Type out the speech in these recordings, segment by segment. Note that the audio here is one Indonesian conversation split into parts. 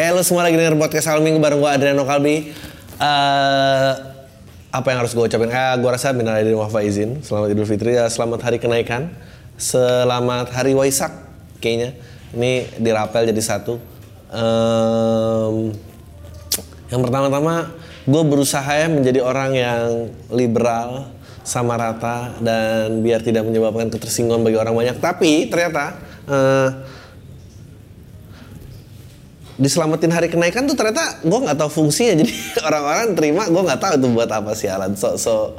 Eh lo semua lagi denger podcast Al Minggu bareng gue Adriano Kalbi. Eh, Apa yang harus gue ucapin? Eh, gue rasa minal aidin wal faizin Selamat Idul Fitri, ya, selamat hari kenaikan. Selamat hari Waisak kayaknya. Ini dirapel jadi satu. Em, Yang pertama-tama gue berusaha ya menjadi orang yang liberal sama rata dan biar tidak menyebabkan ketersinggungan bagi orang banyak. Tapi ternyata eh, diselamatin hari kenaikan tuh ternyata gue nggak tahu fungsinya. Jadi orang-orang terima gue nggak tahu itu buat apa sih Alan so so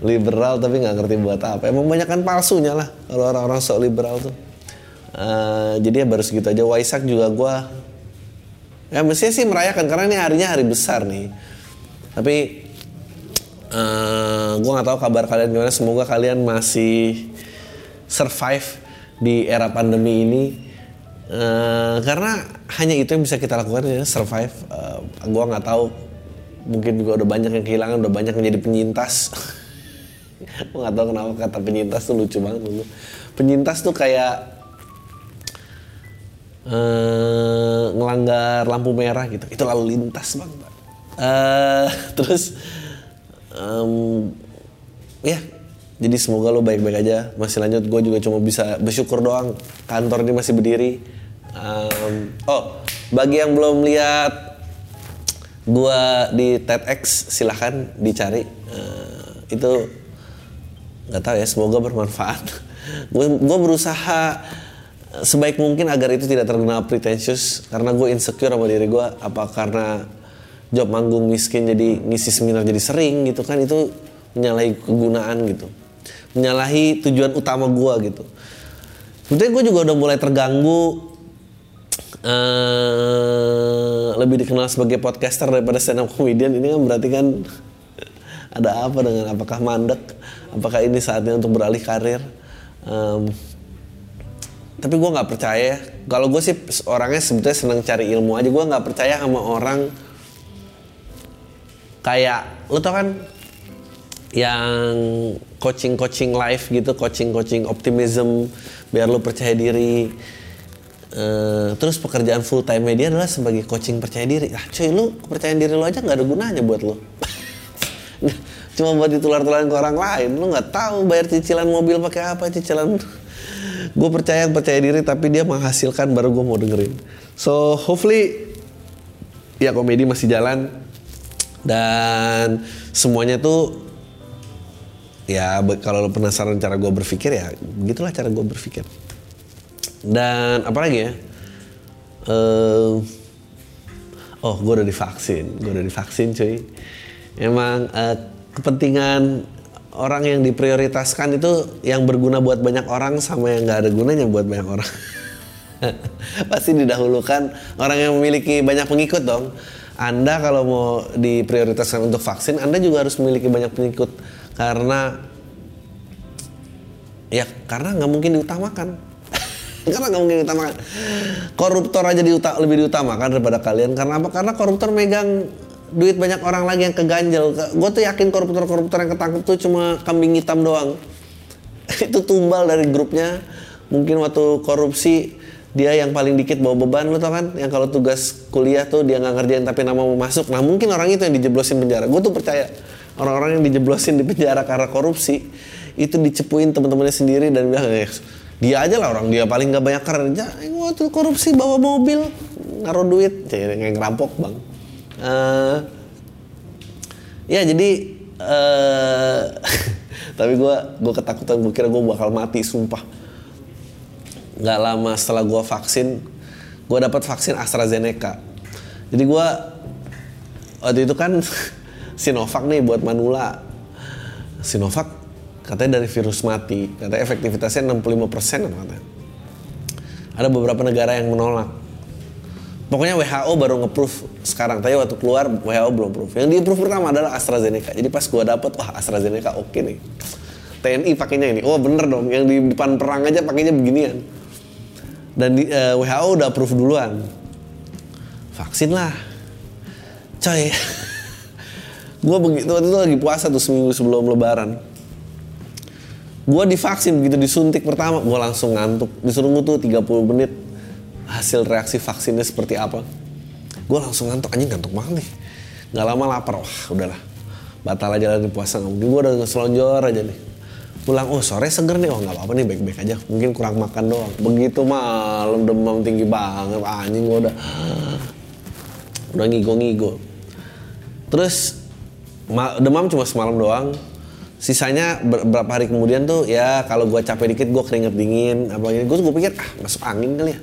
liberal tapi nggak ngerti buat apa. Emang banyak kan palsunya lah kalau orang-orang sok liberal tuh. Eh, jadi ya baru segitu aja. Waisak juga gue ya mestinya sih merayakan karena ini harinya hari besar nih. Tapi eh gue nggak tahu kabar kalian gimana. Semoga kalian masih survive di era pandemi ini Eh, karena hanya itu yang bisa kita lakukan ya survive. Eh, gua nggak tahu mungkin juga udah banyak yang kehilangan, udah banyak yang jadi penyintas. gua nggak tahu kenapa kata penyintas tuh lucu banget dulu. Penyintas tuh kayak eh, ngelanggar lampu merah gitu. Itu lalu lintas bang. Eh, terus em, ya jadi semoga lo baik-baik aja. Masih lanjut gue juga cuma bisa bersyukur doang. Kantor ini masih berdiri. Em, oh bagi yang belum lihat gue di TEDx silahkan dicari. Eh, itu nggak tahu ya semoga bermanfaat. Gue berusaha sebaik mungkin agar itu tidak terkenal pretentious karena gue insecure sama diri gue apa karena job manggung miskin jadi ngisi seminar jadi sering gitu kan? Itu menyalahi kegunaan gitu menyalahi tujuan utama gue gitu. Sebetulnya gue juga udah mulai terganggu eh lebih dikenal sebagai podcaster daripada stand up comedian. Ini kan berarti kan ada apa dengan apakah mandek apakah ini saatnya untuk beralih karir? Em, tapi gue nggak percaya. Ya. kalau gue sih orangnya sebetulnya senang cari ilmu aja. Gue nggak percaya sama orang kayak lo tau kan yang coaching coaching live gitu coaching coaching optimism biar lo percaya diri. Eh, terus pekerjaan full time media adalah sebagai coaching percaya diri. Ah cuy lu kepercayaan diri lo aja nggak ada gunanya buat lo cuma buat ditular-tularin ke orang lain lu nggak tahu bayar cicilan mobil pakai apa cicilan. Gue percaya percaya diri tapi dia menghasilkan baru gue mau dengerin. So hopefully ya komedi masih jalan. Dan semuanya tuh ya kalau lo penasaran cara gue berpikir ya begitulah cara gue berpikir. Dan apa lagi ya Eh, oh gue udah divaksin gue udah divaksin cuy. Emang eh, kepentingan orang yang diprioritaskan itu yang berguna buat banyak orang sama yang nggak ada gunanya buat banyak orang. Pasti didahulukan orang yang memiliki banyak pengikut dong. Anda kalau mau diprioritaskan untuk vaksin Anda juga harus memiliki banyak pengikut karena ya karena nggak mungkin diutamakan. Karena nggak mungkin diutamakan. Koruptor aja diuta- lebih diutamakan daripada kalian. Karena apa? Karena koruptor megang duit banyak orang lagi yang keganjel. Gue tuh yakin koruptor-koruptor yang ketangkep tuh cuma kambing hitam doang. Itu tumbal dari grupnya. Mungkin waktu korupsi dia yang paling dikit bawa beban lo tau kan? Yang kalau tugas kuliah tuh dia nggak ngerjain tapi nama mau masuk. Nah mungkin orang itu yang dijeblosin penjara. Gue tuh percaya orang-orang yang dijeblosin di penjara karena korupsi itu dicepuin teman-temannya sendiri dan bilang "Eh, dia aja lah orang dia paling nggak banyak kerja. Gue tuh korupsi bawa mobil naruh duit. Jadi kayak ngerampok bang. Eh, ya jadi eh tapi gue gue ketakutan gue kira gue bakal mati sumpah. Nggak lama setelah gue vaksin gue dapat vaksin AstraZeneca. Jadi gue waktu itu kan Sinovac nih buat Manula. Sinovac katanya dari virus mati katanya efektivitasnya 65 persen katanya. Ada beberapa negara yang menolak. Pokoknya WHO baru nge-proof sekarang. Tapi waktu keluar WHO belum proof. Yang di proof pertama adalah AstraZeneca. Jadi pas gua dapet wah AstraZeneca oke nih. TNI pakainya ini. Oh bener dong. Yang di depan perang aja pakainya beginian. Dan di, eh, WHO udah proof duluan. Vaksin lah. Coy gue begitu waktu itu lagi puasa tuh seminggu sebelum lebaran. Gue divaksin begitu disuntik pertama gue langsung ngantuk. Disuruh tuh 30 menit hasil reaksi vaksinnya seperti apa. Gue langsung ngantuk anjing ngantuk banget nih. Nggak lama lapar wah udahlah. Batal aja lagi puasa nggak mungkin gue udah selonjor aja nih. Pulang oh sore seger nih oh nggak apa-apa nih baik-baik aja. Mungkin kurang makan doang. Begitu malam demam tinggi banget anjing gue udah udah ngigo-ngigo. Terus demam cuma semalam doang. Sisanya beberapa hari kemudian tuh ya kalau gue capek dikit gue keringet dingin apa gitu gue gue pikir ah masuk angin kali ya.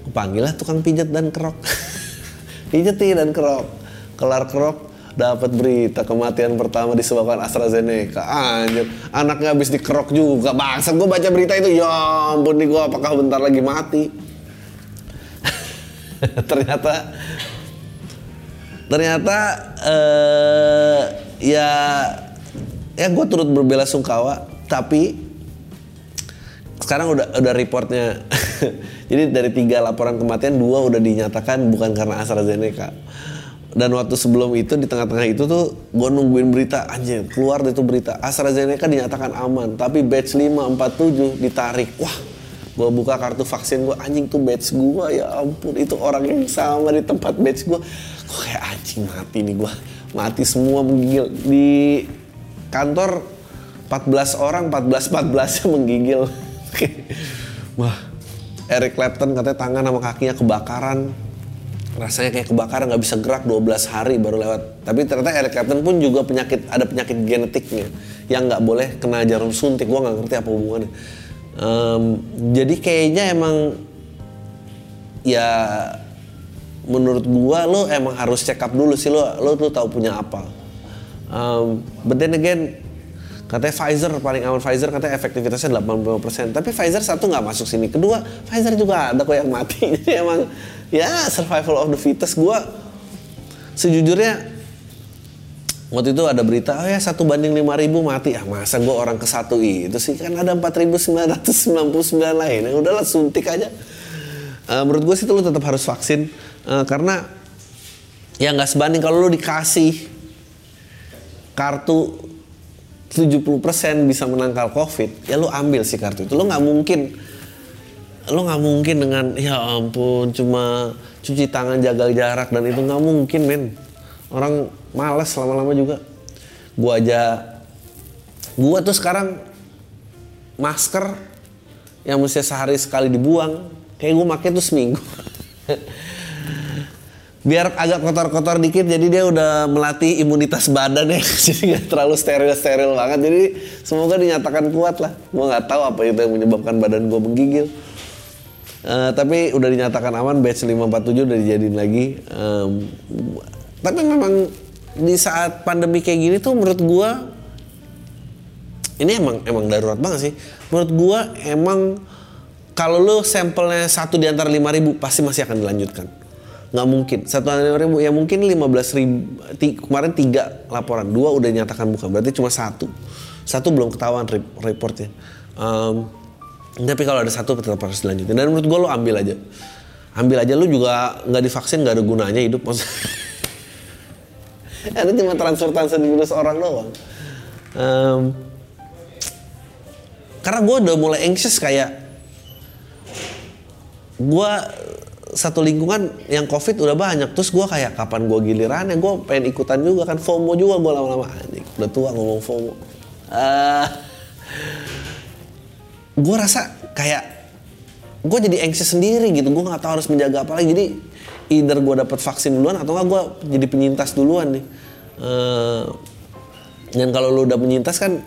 Gue panggil lah tukang pijat dan kerok. Pijetin dan kerok. Kelar kerok dapat berita kematian pertama disebabkan AstraZeneca. Anjir anaknya habis dikerok juga. Bangsa gue baca berita itu ya ampun nih gue apakah bentar lagi mati? Ternyata ternyata uh, ya ya gue turut berbela sungkawa tapi sekarang udah udah reportnya. Jadi dari tiga laporan kematian dua udah dinyatakan bukan karena AstraZeneca. Dan waktu sebelum itu di tengah-tengah itu tuh gue nungguin berita anjir keluar itu berita AstraZeneca dinyatakan aman tapi batch 547 ditarik. Wah gue buka kartu vaksin gue anjing tuh batch gue ya ampun itu orang yang sama di tempat batch gue gue kayak anjing mati nih gue mati semua menggigil. Di kantor 14 orang 14 14 nya menggigil. Wah Eric Clapton katanya tangan sama kakinya kebakaran. Rasanya kayak kebakaran nggak bisa gerak 12 hari baru lewat. Tapi ternyata Eric Clapton pun juga penyakit ada penyakit genetiknya yang nggak boleh kena jarum suntik. Gue nggak ngerti apa hubungannya. Um, jadi kayaknya emang ya menurut gua lo emang harus check up dulu sih lo lo tuh tahu punya apa Um, but then again, katanya Pfizer paling aman Pfizer katanya efektivitasnya 85%. Tapi Pfizer satu nggak masuk sini. Kedua, Pfizer juga ada kok yang mati. Jadi emang ya survival of the fittest. Gua sejujurnya waktu itu ada berita oh ya satu banding 5000 mati ah masa gue orang ke satu itu sih kan ada 4999 lain ya udahlah suntik aja uh, menurut gue sih itu lo tetap harus vaksin uh, karena ya nggak sebanding kalau lo dikasih kartu 70% bisa menangkal covid ya lu ambil sih kartu itu. Lu nggak mungkin lu nggak mungkin dengan ya ampun cuma cuci tangan jaga jarak dan itu nggak mungkin men. Orang malas lama-lama juga. Gua aja gua tuh sekarang masker yang mesti sehari sekali dibuang kayak gua pakai tuh seminggu. Biar agak kotor-kotor dikit jadi dia udah melatih imunitas badan ya. Jadi nggak terlalu steril-steril banget. Jadi semoga dinyatakan kuat lah. Gue nggak tahu apa itu yang menyebabkan badan gue menggigil. Uh, tapi udah dinyatakan aman batch 547 udah dijadiin lagi. Um, tapi memang di saat pandemi kayak gini tuh menurut gue ini emang emang darurat banget sih. Menurut gue emang kalau lo sampelnya satu di antara 5000 pasti masih akan dilanjutkan. Nggak mungkin. Satu lima ribu ya mungkin lima belas ribu kemarin tiga laporan. Dua udah nyatakan bukan berarti cuma satu. Satu belum ketahuan reportnya. Um, tapi kalau ada satu tetap harus dilanjutin. Dan menurut gue lo ambil aja. Ambil aja lo juga nggak divaksin nggak ada gunanya hidup maksudnya. Itu cuma transfer transfer virus orang doang. Um, karena gue udah mulai anxious kayak gue satu lingkungan yang covid udah banyak. Terus gue kayak kapan gue gilirannya gue pengen ikutan juga kan FOMO juga gue lama-lama. Udah tua ngomong FOMO. Uh, eh, gue rasa kayak gue jadi anxious sendiri gitu. Gue nggak tahu harus menjaga apa lagi. Jadi either gue dapet vaksin duluan atau nggak gue jadi penyintas duluan nih. Uh, dan kalau lu udah penyintas kan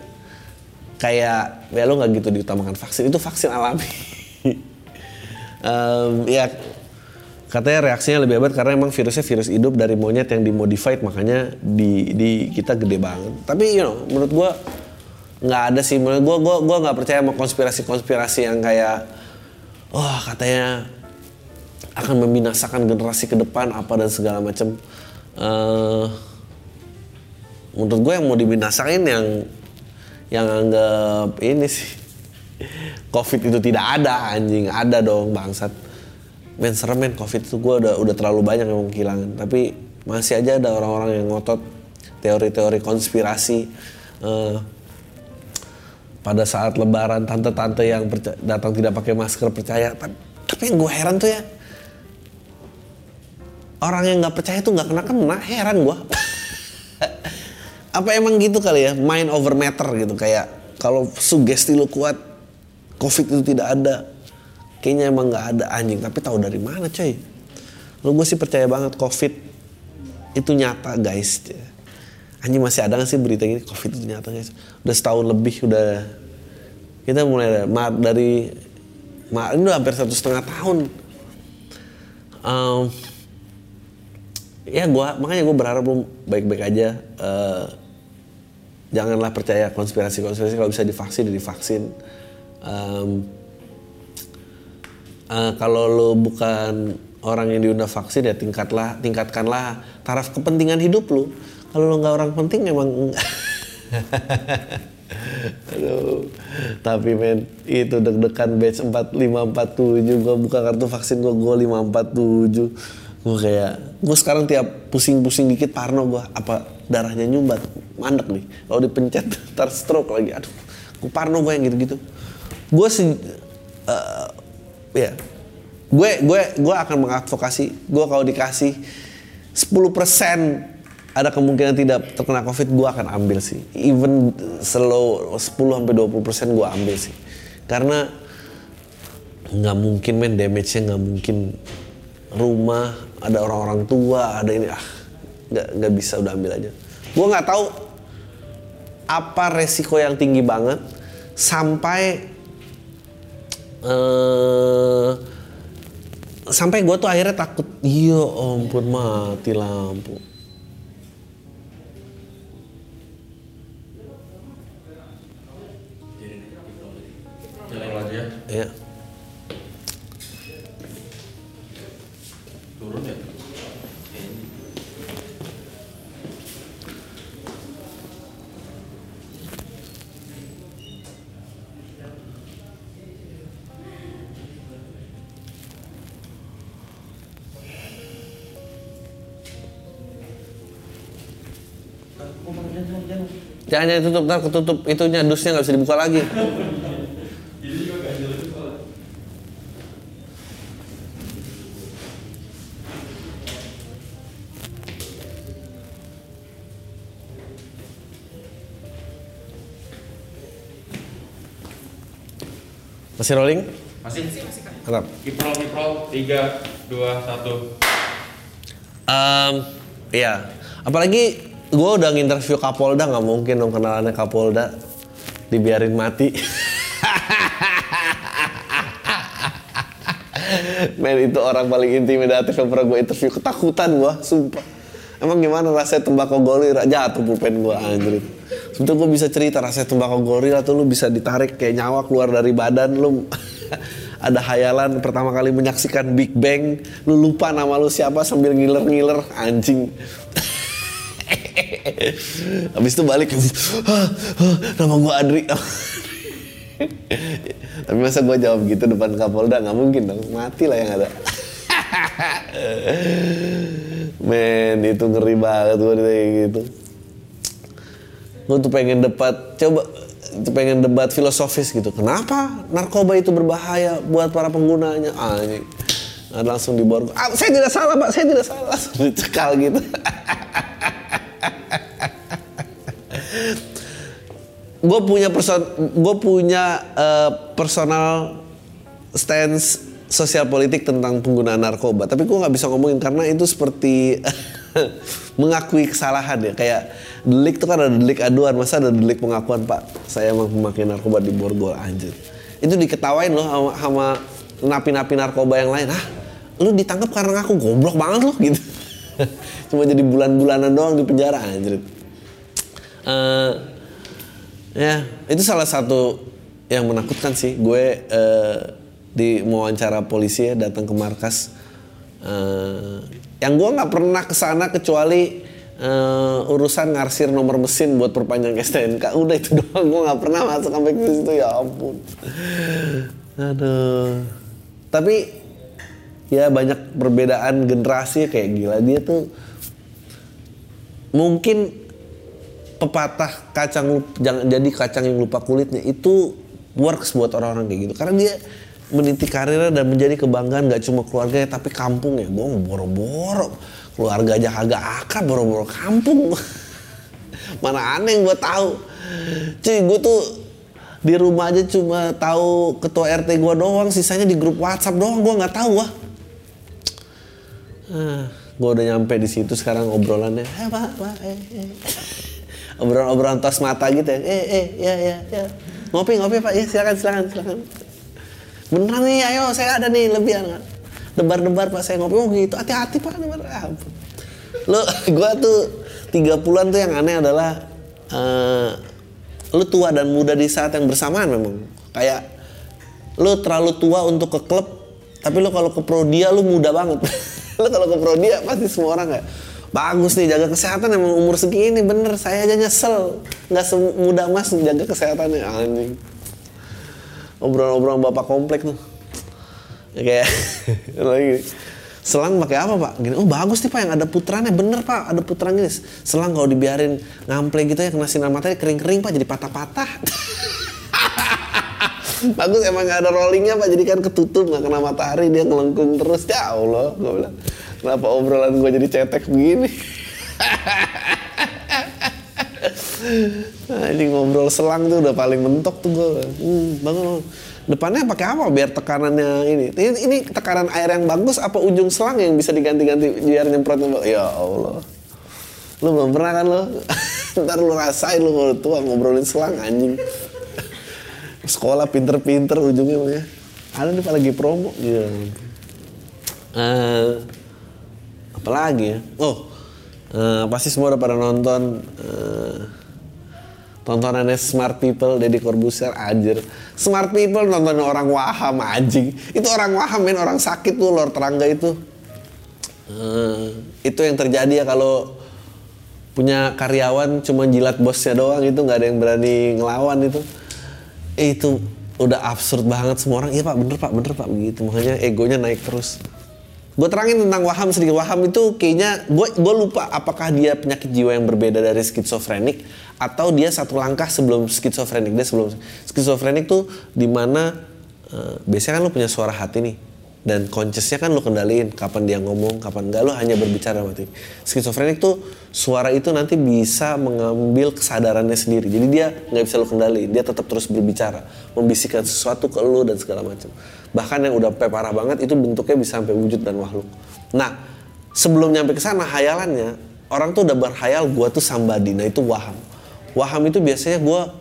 kayak ya lo nggak gitu diutamakan vaksin. Itu vaksin alami um, ya katanya reaksinya lebih hebat karena emang virusnya virus hidup dari monyet yang dimodified makanya di di kita gede banget. Tapi you know menurut gua nggak ada sih. Menurut gue gue gue nggak percaya sama konspirasi-konspirasi yang kayak wah katanya akan membinasakan generasi ke depan apa dan segala macam Eh, menurut gue yang mau dibinasain yang yang anggap ini sih covid itu tidak ada anjing. Ada dong bangsat. Men serem men. Covid itu gue udah udah terlalu banyak yang kehilangan. Tapi masih aja ada orang-orang yang ngotot. Teori-teori konspirasi Eh, pada saat lebaran tante-tante yang datang tidak pakai masker percaya. Tapi, tapi yang gue heran tuh ya orang yang nggak percaya tuh nggak kena kena heran gue apa emang gitu kali ya? Mind over matter gitu. Kayak kalau sugesti lu kuat covid itu tidak ada. Kayaknya emang nggak ada anjing tapi tahu dari mana coy? Lu gue sih percaya banget covid itu nyata guys. Anjing masih ada nggak sih berita gini covid itu nyata guys. Udah setahun lebih udah kita mulai dari Maret ini udah hampir satu setengah tahun. Em, ya gua makanya gue berharap lu baik-baik aja. Eh, janganlah percaya konspirasi-konspirasi. Kalau bisa divaksin ya divaksin Em, eh, kalau lo bukan orang yang diundang vaksin ya tingkatlah tingkatkanlah taraf kepentingan hidup lu kalau lo nggak orang penting emang Aduh, tapi men itu deg-degan batch 4547 gua buka kartu vaksin gua gua 547 gua kayak gua sekarang tiap pusing-pusing dikit parno gua. Apa darahnya nyumbat? Mandek nih. Kalau dipencet ntar stroke lagi. Aduh. Gua parno gua yang gitu-gitu gua sih eh, ya. Gue gue gue akan mengadvokasi. Gue kalau dikasih 10% ada kemungkinan tidak terkena covid gue akan ambil sih. Even slow 10 sampai 20% gue ambil sih. Karena nggak mungkin men damage-nya nggak mungkin. Rumah ada orang-orang tua ada ini ah nggak nggak bisa udah ambil aja. Gue nggak tahu apa resiko yang tinggi banget sampai eh sampai gue tuh akhirnya takut. Iya ampun mati lampu. Jalan aja. Jangan jangan tutup ntar ketutup itunya dusnya nggak bisa dibuka lagi masih rolling Masih? Mantap. Kiprol, kiprol. Tiga, dua, satu. Em, iya. Apalagi gue udah nginterview Kapolda nggak mungkin dong kenalannya Kapolda dibiarin mati. Men itu orang paling intimidatif yang pernah gue interview ketakutan gue, sumpah. Emang gimana rasanya tembakau gorila jatuh pulpen gue anjir. Sebetulnya gue bisa cerita rasanya tembakau gorila tuh lu bisa ditarik kayak nyawa keluar dari badan lu. ada hayalan pertama kali menyaksikan Big Bang, lu lupa nama lu siapa sambil ngiler-ngiler anjing. Habis itu balik, nama gua Adri. Tapi masa gua jawab gitu depan Kapolda nggak mungkin dong, mati lah yang ada. Men itu ngeri banget gua kayak gitu. Gue tuh pengen debat, coba pengen debat filosofis gitu. Kenapa narkoba itu berbahaya buat para penggunanya? Ah, ini Nah, langsung diborgol. Ah, saya tidak salah, Pak. Saya tidak salah. Langsung dicekal gitu. gue punya person, gue punya eh, personal stance sosial politik tentang penggunaan narkoba. Tapi gue nggak bisa ngomongin karena itu seperti mengakui kesalahan ya. Kayak delik itu kan ada delik aduan, masa ada delik pengakuan Pak? Saya emang pemakai narkoba di borgol anjir. Itu diketawain loh sama, sama napi-napi narkoba yang lain. Ah, lu ditangkap karena ngaku goblok banget loh gitu. Cuma jadi bulan-bulanan doang di penjara anjir. Eh, Ya, itu salah satu yang menakutkan sih. Gue eh, di wawancara polisi ya datang ke markas. Eh, yang gue nggak pernah ke sana kecuali eh, urusan ngarsir nomor mesin buat perpanjang STNK. Udah itu doang. Gue nggak pernah masuk sampai ke situ ya ampun. Aduh. Tapi ya banyak perbedaan generasi kayak gila dia tuh mungkin pepatah kacang jangan jadi kacang yang lupa kulitnya itu works buat orang-orang kayak gitu. Karena dia meniti karirnya dan menjadi kebanggaan gak cuma keluarganya tapi kampung ya. Gue boro-boro. Keluarga aja kagak akrab boro-boro kampung. Mana aneh gue tahu. Cuy gue tuh di rumah aja cuma tahu ketua RT gue doang sisanya di grup WhatsApp doang gue nggak tahu wah. Ah, gue udah nyampe di situ sekarang obrolannya, eh, eh. Obrolan-obrolan tos mata gitu ya, eh, eh, ya, ya, ya, ngopi, ngopi pak, ya silakan, silakan, silakan. Beneran nih, ayo, saya ada nih lebihan, debar-debar pak, saya ngopi, oh gitu, hati-hati pak, debar, ah. Lu, gue tuh tiga puluhan tuh yang aneh adalah, eh, lu tua dan muda di saat yang bersamaan memang, kayak lu terlalu tua untuk ke klub tapi lu kalau ke Prodia lu muda banget. Lu kalau ke Prodia pasti semua orang kayak bagus nih jaga kesehatan emang umur segini bener. Saya aja nyesel. Nggak semudah mas jaga kesehatannya anjing. Obrolan-obrolan bapak komplek tuh. Ya kayak lagi. Selang pakai apa pak? Gini. Oh bagus nih pak yang ada putrannya. Bener pak ada putran gini selang kalau dibiarin ngample gitu ya kena sinar matahari kering-kering pak jadi patah-patah. Bagus emang gak ada rollingnya pak jadi kan ketutup nggak kena matahari dia ngelengkung terus. Ya Allah gue bilang kenapa obrolan gue jadi cetek begini ini ngobrol selang tuh udah paling mentok tuh gue. Hmm, bangun. Depannya pakai apa biar tekanannya ini? ini? Ini tekanan air yang bagus apa ujung selang yang bisa diganti-ganti biar nyemprot nyemprot? Ya Allah. Lu belum pernah kan lo? Ntar lu rasain lu kalau tua ngobrolin selang anjing. Sekolah pinter-pinter ujungnya ya. Ada nih lagi promo gitu. Eh, apalagi ya? Oh, eh, pasti semua udah pada nonton eh, tontonannya Smart People Deddy Corbuzier anjir. Smart People nonton orang waham anjing. Itu orang waham men orang sakit tuh lor terangga itu. Eh, itu yang terjadi ya kalau punya karyawan cuma jilat bosnya doang itu nggak ada yang berani ngelawan itu. Eh, itu udah absurd banget semua orang. Iya pak bener pak bener pak begitu makanya egonya naik terus. Gue terangin tentang waham sedikit. Waham itu kayaknya gue gue lupa apakah dia penyakit jiwa yang berbeda dari skizofrenik atau dia satu langkah sebelum skizofrenik. Dia sebelum skizofrenik tuh di mana uh, biasanya kan lu punya suara hati nih dan consciousnya kan lu kendaliin kapan dia ngomong, kapan enggak lu hanya berbicara mati. Skizofrenik tuh suara itu nanti bisa mengambil kesadarannya sendiri. Jadi dia nggak bisa lu kendaliin, dia tetap terus berbicara, membisikkan sesuatu ke lu dan segala macam. Bahkan yang udah parah banget itu bentuknya bisa sampai wujud dan makhluk. Nah, sebelum nyampe ke sana hayalannya orang tuh udah berhayal gua tuh sambadi. Nah, itu waham. Waham itu biasanya gua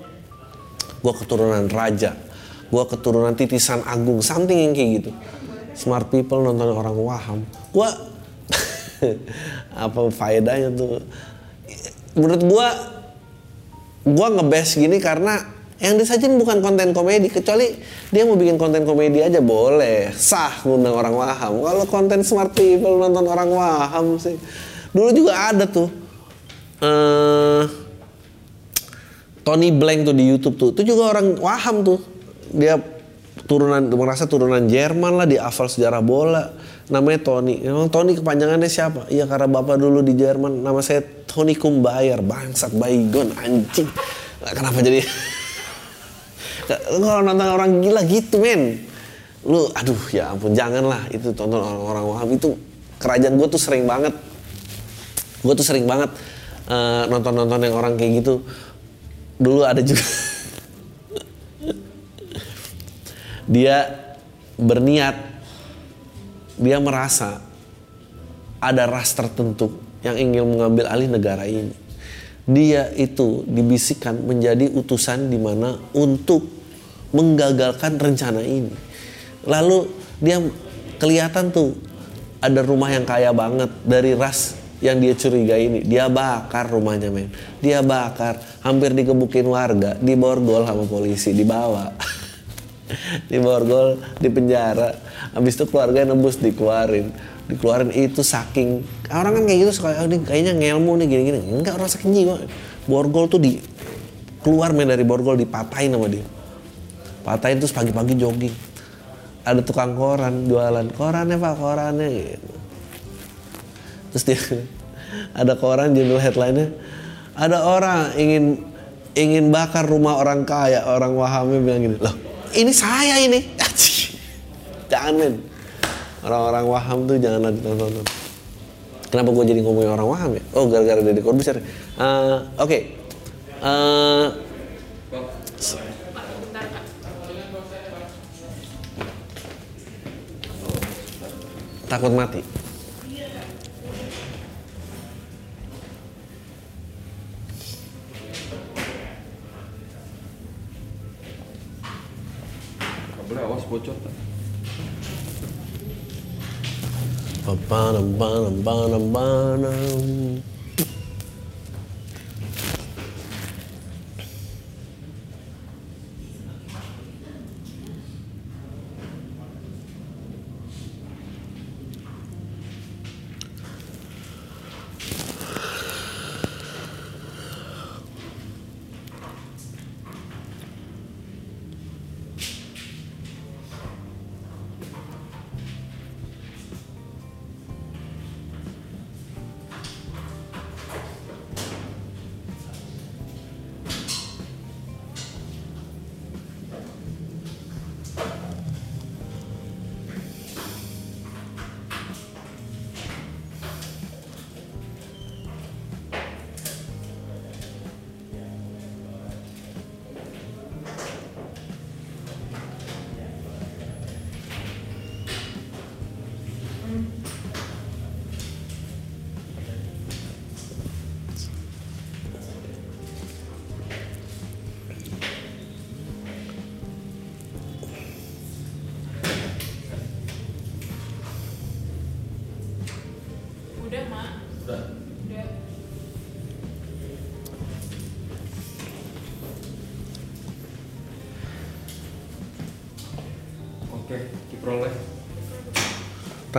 gua keturunan raja, gua keturunan titisan agung, something yang kayak gitu. Smart people nonton orang waham. Gua apa faedahnya tuh? Menurut gua gua ngebes gini karena yang disajin bukan konten komedi kecuali dia mau bikin konten komedi aja boleh. Sah ngundang orang waham. Kalau konten smart people nonton orang waham sih. Dulu juga ada tuh eh Tony Blank tuh di YouTube tuh. Itu juga orang waham tuh. Dia turunan merasa turunan Jerman lah di hafal sejarah bola. Namanya Tony. Emang Tony kepanjangannya siapa? Iya karena bapak dulu di Jerman. Nama saya Tony Kumbayar bangsat baygon anjing. Kenapa jadi kalau nonton orang gila gitu men. Lu aduh ya ampun janganlah itu tonton orang-orang waham itu kerajaan gue tuh sering banget. Gue tuh sering banget eh, nonton-nonton yang orang kayak gitu. Dulu ada juga dia berniat dia merasa ada ras tertentu yang ingin mengambil alih negara ini. Dia itu dibisikkan menjadi utusan di mana untuk menggagalkan rencana ini. Lalu dia kelihatan tuh ada rumah yang kaya banget dari ras yang dia curigai ini. Dia bakar rumahnya men. Dia bakar hampir digebukin warga diborgol sama polisi dibawa. Diborgol di penjara. Habis itu keluarga nembus dikeluarin. Dikeluarin itu saking orang kan kayak gitu suka oh, kayaknya ngelmu nih gini-gini. Enggak orang saking jiwa. Borgol tuh di keluar men dari borgol dipatahin sama dia patahin terus pagi-pagi jogging. Ada tukang koran jualan korannya pak korannya gitu. Terus dia ada koran judul headline-nya ada orang ingin ingin bakar rumah orang kaya. Orang wahamnya bilang gini loh ini saya ini. Jangan men. Orang-orang waham tuh jangan ditonton kenapa gue jadi ngomongin orang waham ya? Oh gara-gara dari Corbuzier uh, oke. Okay. uh, takut mati Kabelnya awas bocor. tak? Banam.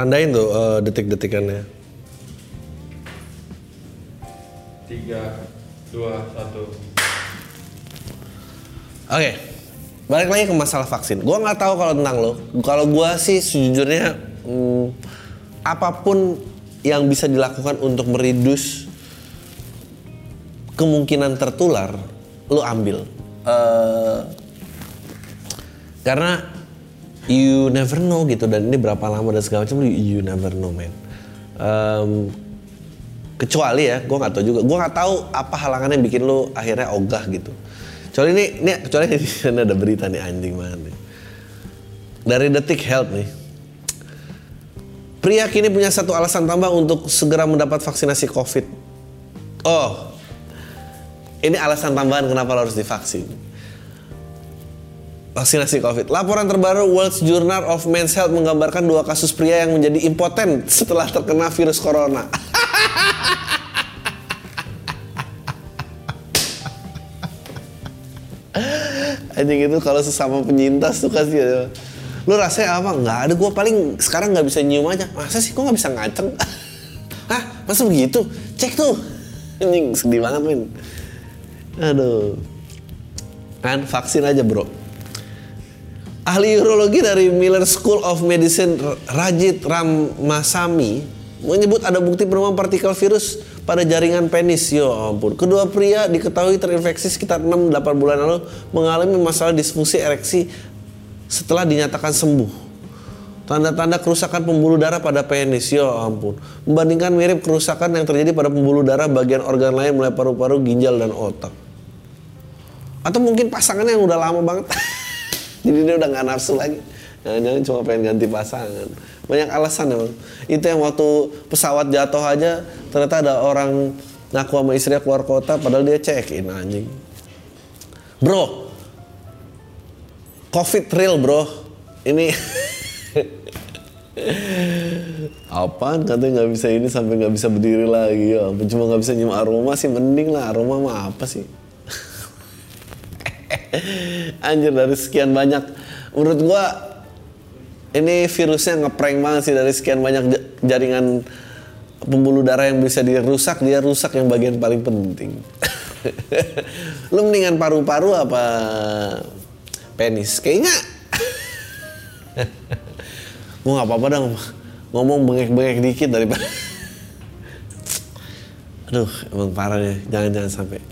Tandain tuh eh, detik-detikannya. Tiga, dua, satu. Oke, balik lagi ke masalah vaksin. Gua nggak tahu kalau tentang lo. Kalau gua sih sejujurnya hmm, apa pun yang bisa dilakukan untuk meridus kemungkinan tertular, lo ambil. Eh, karena you never know gitu dan ini berapa lama dan segala macam you never know man. Em, kecuali ya, gue nggak tahu juga. Gue nggak tahu apa halangannya yang bikin lo akhirnya ogah gitu. Kecuali ini, ini kecuali sana ada berita nih anjing banget nih. Dari Detik Health nih. Pria kini punya satu alasan tambah untuk segera mendapat vaksinasi COVID. Oh, ini alasan tambahan kenapa lo harus divaksin. Vaksinasi COVID. Laporan terbaru World Journal of Men's Health menggambarkan dua kasus pria yang menjadi impoten setelah terkena virus corona. Anjing itu kalau sesama penyintas tuh kasih ya. Lu rasanya apa? Nggak ada. Gue paling sekarang nggak bisa nyium aja. Masa sih? Kok nggak bisa ngaceng? Hah? Masa begitu? Cek tuh. Anjing sedih banget men. Aduh. Kan vaksin aja bro. Ahli urologi dari Miller School of Medicine Rajit Ramasamy menyebut ada bukti penemuan partikel virus pada jaringan penis. Yo ampun. Kedua pria diketahui terinfeksi sekitar 6-8 bulan lalu mengalami masalah disfungsi ereksi setelah dinyatakan sembuh. Tanda-tanda kerusakan pembuluh darah pada penis, yo ampun. Membandingkan mirip kerusakan yang terjadi pada pembuluh darah bagian organ lain mulai paru-paru, ginjal, dan otak. Atau mungkin pasangannya yang udah lama banget. Jadi dia udah nggak nafsu lagi. Jangan-jangan cuma pengen ganti pasangan. Banyak alasan emang. Itu yang waktu pesawat jatuh aja ternyata ada orang ngaku sama istrinya keluar kota padahal dia check in anjing. Bro, Covid real bro. Ini apaan katanya nggak bisa ini sampai nggak bisa berdiri lagi ya cuma nggak bisa nyium aroma sih mending lah aroma mah apa sih anjir dari sekian banyak. Menurut gua ini virusnya ngeprank banget sih. Dari sekian banyak ja- jaringan pembuluh darah yang bisa dirusak dia rusak yang bagian paling penting. Lu mendingan paru-paru apa penis? Kayaknya. Gua nggak apa-apa dong. Ngomong bengek-bengek dikit daripada aduh emang parah deh. Jangan-jangan sampai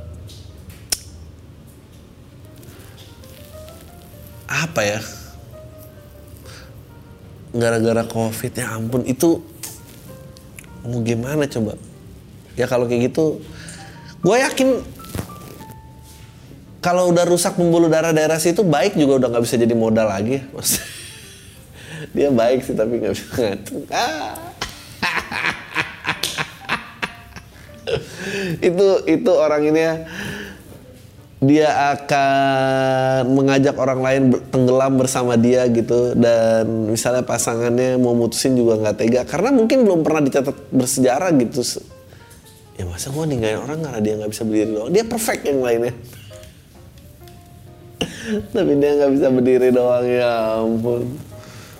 apa ya? Gara-gara covid ya ampun itu mau gimana coba? Ya kalau kayak gitu gue yakin kalau udah rusak pembuluh darah daerah situ baik juga udah nggak bisa jadi modal lagi. Maksudnya, dia baik sih tapi nggak bisa ngatur Ah. itu itu orang ini ya dia akan mengajak orang lain tenggelam bersama dia gitu. Dan misalnya pasangannya mau mutusin juga nggak tega. Karena mungkin belum pernah dicatat bersejarah gitu. Ya masa gua ninggalin orang karena dia nggak bisa berdiri doang? Dia perfect yang lainnya. Tapi dia nggak bisa berdiri doang ya ampun.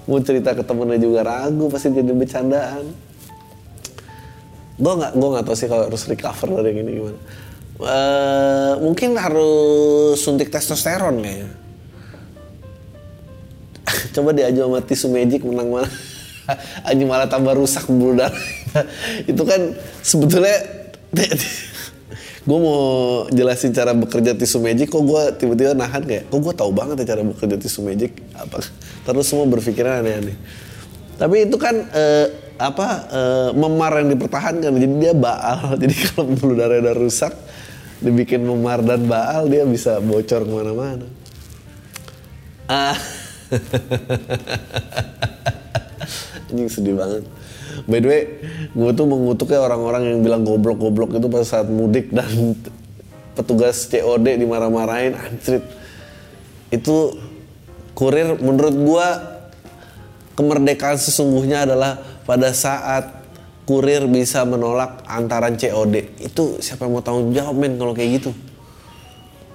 Mau cerita ke temennya juga ragu pasti jadi bercandaan. Gue nggak gue nggak tahu sih kalau harus recover dari gini gimana Eh, mungkin harus suntik testosteron kayaknya. Coba diaju sama tisu magic menang mana? Aji malah tambah rusak bulu darah itu kan sebetulnya gue mau jelasin cara bekerja tisu magic kok gue tiba-tiba nahan kayak kok gue tahu banget ya cara bekerja tisu magic? Apa? Terus semua berpikiran aneh-aneh. Tapi itu kan eh, apa eh, memar yang dipertahankan jadi dia baal. Jadi kalau pembuluh darah udah rusak dibikin memar dan baal dia bisa bocor ke mana-mana. Ah. Anjing sedih banget. By the way gue tuh mengutuknya orang-orang yang bilang goblok-goblok itu pas saat mudik dan petugas COD dimarah-marahin. Anjrit itu kurir menurut gua kemerdekaan sesungguhnya adalah pada saat kurir bisa menolak antaran COD itu siapa yang mau tanggung jawab men kalau kayak gitu?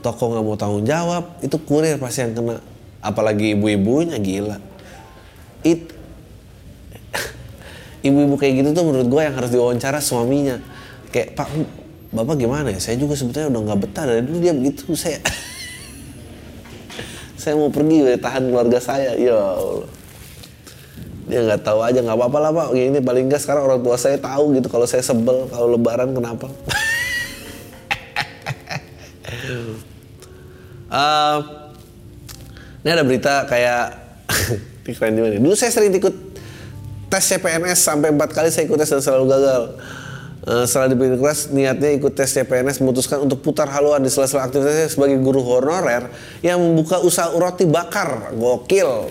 Toko nggak mau tanggung jawab itu kurir pasti yang kena. Apalagi ibu-ibunya gila. It ibu-ibu kayak gitu tuh menurut gue yang harus diwawancara suaminya. Kayak pak bapak gimana ya? Saya juga sebetulnya udah nggak betah. Dari dulu dia begitu saya. Saya mau pergi udah tahan keluarga saya. Ya Allah dia nggak tahu aja nggak apa-apa lah pak ini paling nggak sekarang orang tua saya tahu gitu kalau saya sebel kalau lebaran kenapa Eh, ini ada berita kayak ini keren juga nih. Dulu saya sering ikut tes CPNS sampai empat kali saya ikut tes dan selalu gagal. Eh, setelah diberi keras, niatnya ikut tes CPNS memutuskan untuk putar haluan di sela-sela aktivitasnya sebagai guru honorer yang membuka usaha roti bakar. Gokil.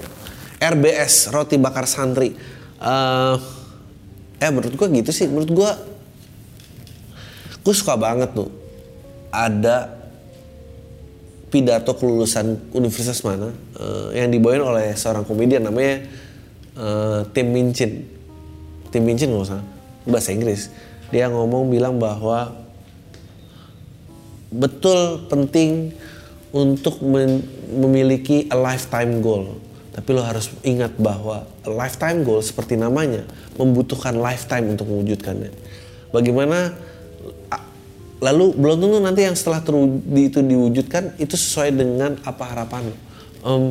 RBS, roti bakar santri. Eh, eh menurut gua gitu sih. Menurut gua gue suka banget tuh ada pidato kelulusan universitas mana eh, yang dibawain oleh seorang komedian namanya eh, Tim Minchin. Tim Minchin nggak usah bahasa Inggris. Dia ngomong bilang bahwa betul penting untuk memiliki a lifetime goal. Tapi lo harus ingat bahwa lifetime goal seperti namanya membutuhkan lifetime untuk mewujudkannya. Bagaimana lalu belum tentu nanti yang setelah di- itu diwujudkan itu sesuai dengan apa harapan lo. Em,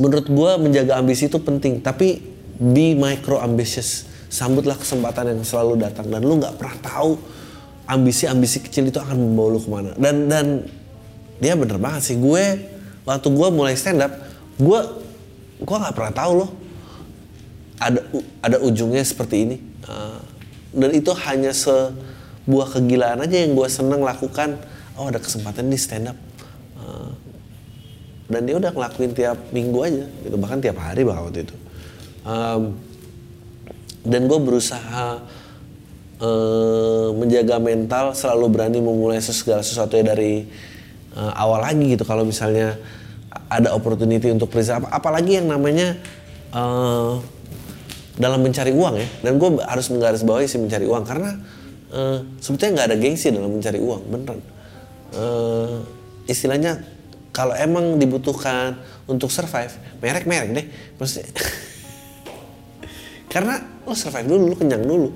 menurut gue menjaga ambisi itu penting tapi be micro ambitious sambutlah kesempatan yang selalu datang dan lu nggak pernah tahu ambisi-ambisi kecil itu akan membawa lu ke mana dan dan dia bener banget sih gue waktu gue mulai stand up gue gue nggak pernah tahu loh. Ada ada ujungnya seperti ini. Eh, dan itu hanya sebuah kegilaan aja yang gue seneng lakukan. Oh ada kesempatan di stand up Eh, dan dia udah ngelakuin tiap minggu aja gitu. Bahkan tiap hari bahkan waktu itu. Em, dan gue berusaha eh, menjaga mental selalu berani memulai segala sesuatu dari eh, awal lagi gitu. Kalau misalnya ada opportunity untuk present apa. Apalagi yang namanya eh, dalam mencari uang ya. Dan gue harus menggarisbawahi si mencari uang. Karena eh, sebetulnya nggak ada gengsi dalam mencari uang beneran. Eh, istilahnya kalau emang dibutuhkan untuk survive merek merek deh. Maksudnya karena lo survive dulu lo kenyang dulu.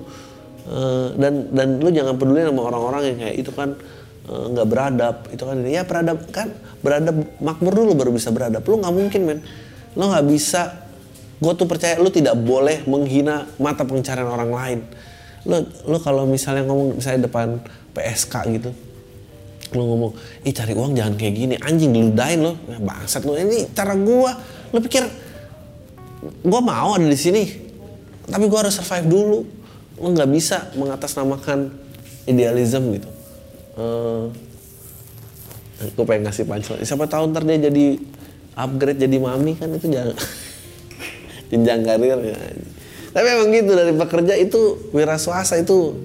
Eh, dan dan lo jangan peduli sama orang-orang yang kayak itu kan eh, nggak beradab itu kan. Ya beradab kan beradab makmur dulu baru bisa beradab. Lo nggak mungkin men. Lo nggak bisa. Gue tuh percaya lo tidak boleh menghina mata pencarian orang lain. Lo lo kalau misalnya ngomong misalnya depan PSK gitu lo ngomong ih cari uang jangan kayak gini. Anjing diludahin lo nah, bangsat lo ini cara gua. Lo pikir gua mau ada di sini tapi gua harus survive dulu. Lo nggak bisa mengatasnamakan idealism gitu Eh, gue pengen ngasih punchline. Siapa tahu ntar dia jadi upgrade jadi mami kan itu jangan jenjang karir ya. tapi emang gitu dari pekerja itu wira swasta itu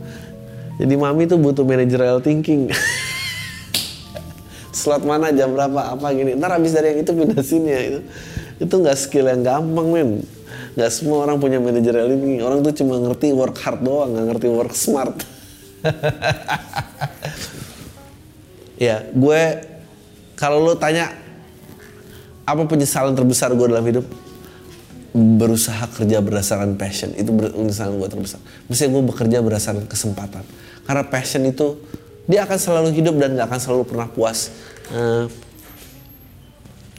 jadi mami itu butuh managerial thinking. Slot mana jam berapa apa gini. Ntar habis dari yang itu pindah sini ya itu. Itu nggak skill yang gampang men. Nggak semua orang punya managerial thinking. Orang tuh cuma ngerti work hard doang nggak ngerti work smart ya gue kalau lo tanya apa penyesalan terbesar gue dalam hidup? Berusaha kerja berdasarkan passion. Itu penyesalan gue terbesar. Mesti gue bekerja berdasarkan kesempatan. Karena passion itu dia akan selalu hidup dan gak akan selalu pernah puas. Eh,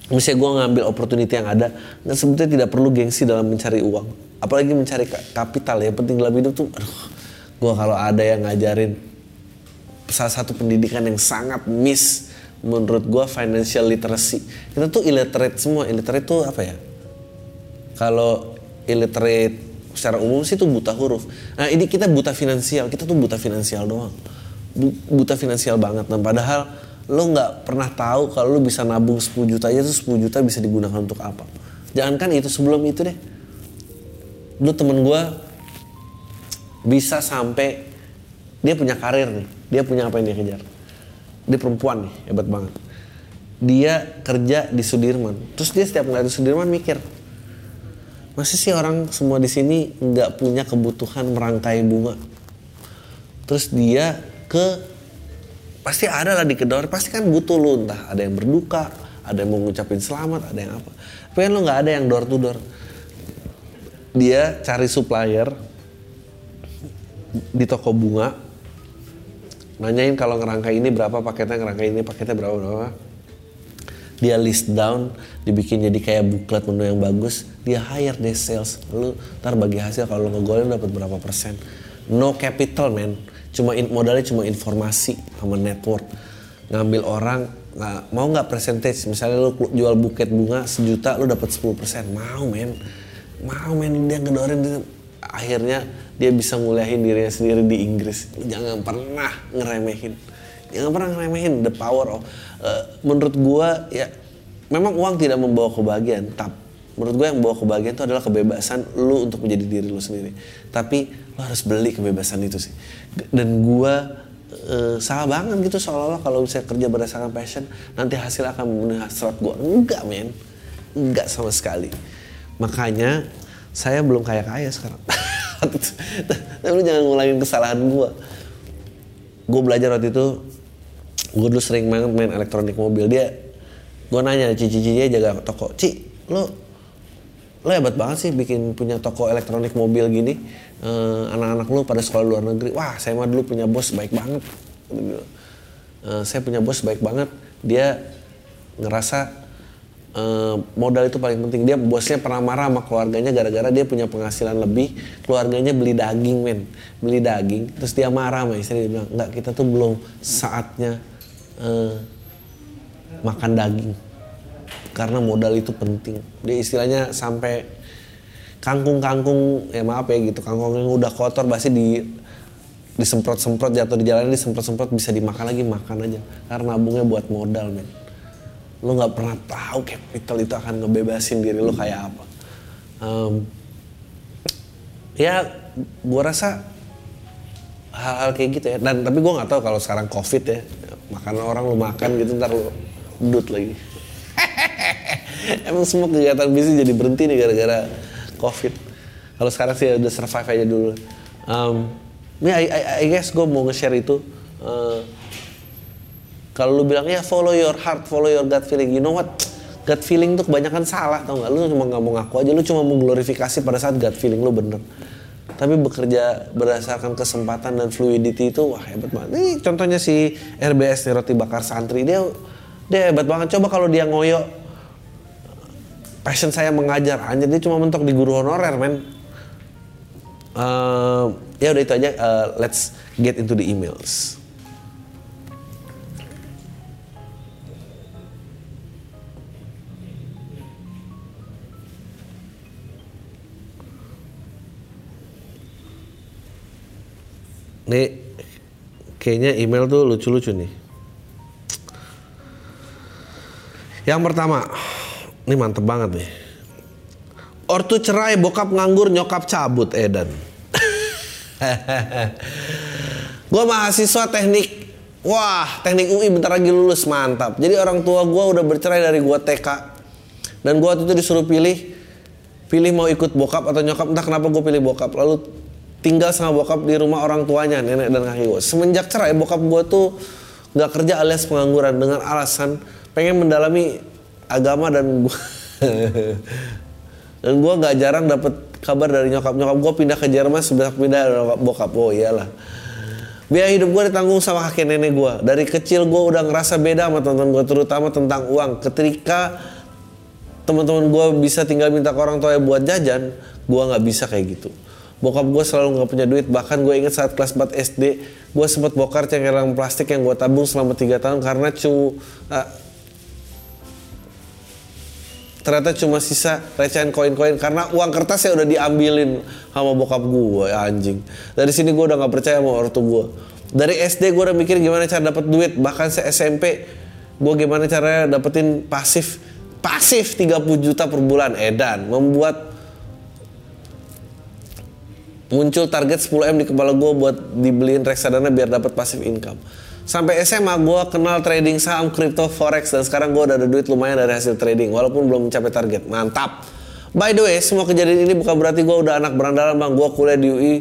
Misalnya gue ngambil opportunity yang ada dan sebetulnya tidak perlu gengsi dalam mencari uang. Apalagi mencari ka- kapital. Ya penting dalam hidup tuh gue kalau ada yang ngajarin salah satu pendidikan yang sangat miss menurut gue financial literacy. Kita tuh illiterate semua. Illiterate tuh apa ya? Kalau illiterate secara umum sih tuh buta huruf. Nah ini kita buta finansial. Kita tuh buta finansial doang. Bu- buta finansial banget. Dan padahal lo nggak pernah tahu kalau lo bisa nabung 10 juta aja tuh 10 juta bisa digunakan untuk apa. Jangankan itu sebelum itu deh. Lu temen gue bisa sampai dia punya karir nih dia punya apa yang dia kejar? Dia perempuan nih hebat banget. Dia kerja di Sudirman. Terus dia setiap ngeliat di Sudirman mikir masih sih orang semua di sini nggak punya kebutuhan merangkai bunga? Terus dia ke pasti ada lah di kedor pasti kan butuh lu entah ada yang berduka ada yang mau ngucapin selamat ada yang apa. Tapi kan lu nggak ada yang door to door. Dia cari supplier di toko bunga nanyain kalau ngerangkai ini berapa paketnya ngerangkai ini paketnya berapa berapa dia list down dibikin jadi kayak buklet menu yang bagus. Dia hire deh sales. Lu ntar bagi hasil kalau lu ngegolin dapat berapa persen. No capital man. Cuma in- modalnya cuma informasi sama network. Ngambil orang nggak mau nggak percentage? Misalnya lu jual buket bunga sejuta lu dapat 10% mau men mau men dia ngedorin akhirnya dia bisa nguliahin dirinya sendiri di Inggris. Jangan pernah ngeremehin. Jangan pernah ngeremehin the power of eh, menurut gua ya memang uang tidak membawa kebahagiaan tapi menurut gue yang membawa kebahagiaan itu adalah kebebasan lu untuk menjadi diri lu sendiri. Tapi lu harus beli kebebasan itu sih. Dan gua eh, salah banget gitu seolah-olah kalau bisa kerja berdasarkan passion nanti hasil akan memenuhi hasrat gua. Enggak men. Enggak sama sekali. Makanya saya belum kaya kaya sekarang tapi lu jangan ngulangin kesalahan gua. Gue belajar waktu itu gue dulu sering banget main elektronik mobil. Dia gue nanya cici cici dia jaga toko. Ci lo lo hebat banget sih bikin punya toko elektronik mobil gini. Eh, anak-anak lo pada sekolah luar negeri. Wah saya mah dulu punya bos baik banget. Eh, saya punya bos baik banget. Dia ngerasa eh, modal itu paling penting. Dia bosnya pernah marah sama keluarganya gara-gara dia punya penghasilan lebih. Keluarganya beli daging men. Beli daging terus dia marah sama istri. Dia bilang enggak kita tuh belum saatnya eh, makan daging. Karena modal itu penting. Dia istilahnya sampai kangkung-kangkung ya maaf ya gitu. Kangkung yang udah kotor pasti di disemprot-semprot jatuh di jalan disemprot-semprot bisa dimakan lagi makan aja. Karena nabungnya buat modal men lo nggak pernah tahu capital itu akan ngebebasin diri lo kayak apa. Em, ya gua rasa hal-hal kayak gitu ya. Dan tapi gua nggak tahu kalau sekarang covid ya makan orang lu makan gitu ntar lu dut lagi. Emang semua kegiatan bisnis jadi berhenti nih gara-gara covid. Kalau sekarang sih udah survive aja dulu. Um, ya I, I, I guess gue mau nge-share itu Uh, kalau lu bilang ya follow your heart follow your gut feeling. You know what? Gut feeling tuh kebanyakan salah tau nggak? Lu cuma nggak mau ngaku aja lu cuma mau glorifikasi pada saat gut feeling lu bener. Tapi bekerja berdasarkan kesempatan dan fluidity itu wah hebat banget. Ini contohnya si RBS nih roti bakar santri. Dia dia hebat banget. Coba kalau dia ngoyo passion saya mengajar. Anjir dia cuma mentok di guru honorer men. Eh, ya udah itu aja. Eh, let's get into the emails Nih kayaknya email tuh lucu-lucu nih. Yang pertama, ini mantep banget nih. Ortu cerai, bokap nganggur, nyokap cabut, Edan. gue mahasiswa teknik, wah teknik UI bentar lagi lulus, mantap. Jadi orang tua gue udah bercerai dari gue TK. Dan gue waktu itu disuruh pilih, pilih mau ikut bokap atau nyokap, entah kenapa gue pilih bokap. Lalu tinggal sama bokap di rumah orang tuanya, nenek dan kakek gue. Semenjak cerai, bokap gue tuh nggak kerja alias pengangguran dengan alasan pengen mendalami agama dan gue dan gue nggak jarang dapet kabar dari nyokap. Nyokap gue pindah ke Jerman sebenarnya pindah bokap- oh iyalah. Biaya hidup gue ditanggung sama kakek nenek gue dari kecil gue udah ngerasa beda sama teman-teman gue terutama tentang uang. Ketika teman-teman gue bisa tinggal minta ke orang tua buat jajan gue nggak bisa kayak gitu bokap gue selalu nggak punya duit. Bahkan gue inget saat kelas 4 SD gue sempat bokar cengkelang plastik yang gue tabung selama tiga tahun karena cu ah, ternyata cuma sisa recehan koin-koin. Karena uang kertas ya udah diambilin sama bokap gue ya anjing. Dari sini gue udah nggak percaya sama ortu gue dari SD gue udah mikir gimana cara dapat duit. Bahkan se SMP gue gimana caranya dapetin pasif. Pasif 30 juta per bulan. Edan membuat muncul target 10M di kepala gue buat dibeliin reksadana biar dapat passive income. Sampai SMA gue kenal trading saham, crypto, forex dan sekarang gue udah ada duit lumayan dari hasil trading walaupun belum mencapai target. Mantap. By the way, semua kejadian ini bukan berarti gue udah anak berandalan bang. Gue kuliah di UI,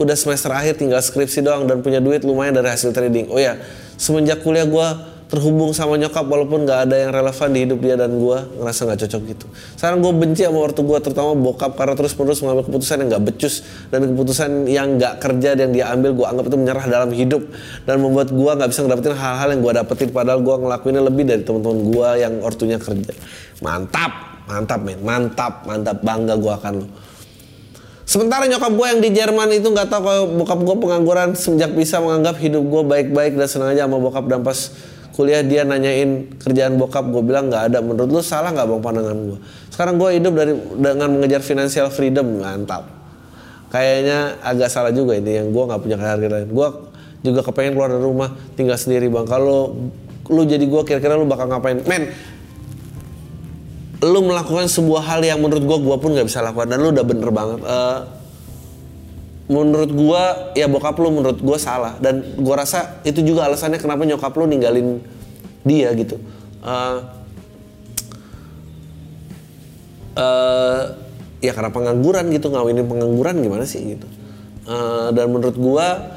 udah semester akhir tinggal skripsi doang dan punya duit lumayan dari hasil trading. Oh ya, semenjak kuliah gue terhubung sama nyokap walaupun nggak ada yang relevan di hidup dia dan gue ngerasa nggak cocok gitu. Sekarang gue benci sama ortu gue terutama bokap karena terus menerus mengambil keputusan yang nggak becus dan keputusan yang nggak kerja dan dia ambil gue anggap itu menyerah dalam hidup dan membuat gue nggak bisa ngedapetin hal-hal yang gue dapetin padahal gue ngelakuinnya lebih dari teman-teman gue yang ortunya kerja. Mantap, mantap men, mantap, mantap bangga gue akan lo. Sementara nyokap gue yang di Jerman itu nggak tahu kalau bokap gue pengangguran semenjak bisa menganggap hidup gue baik-baik dan senang aja sama bokap dan pas kuliah dia nanyain kerjaan bokap gue bilang nggak ada. Menurut lu salah nggak bang pandangan gue sekarang gue hidup dari dengan mengejar financial freedom mantap. Kayaknya agak salah juga ini yang gue nggak punya kehargaan gue juga kepengen keluar dari rumah tinggal sendiri bang. Kalau lu jadi gue kira-kira lu bakal ngapain? Men lu melakukan sebuah hal yang menurut gua gua pun nggak bisa lakukan. Dan lu udah bener banget. Eh, menurut gua ya bokap lu menurut gua salah. Dan gua rasa itu juga alasannya kenapa nyokap lu ninggalin dia gitu. Eh, eh, ya karena pengangguran gitu ngawinin pengangguran gimana sih gitu. Eh, dan menurut gua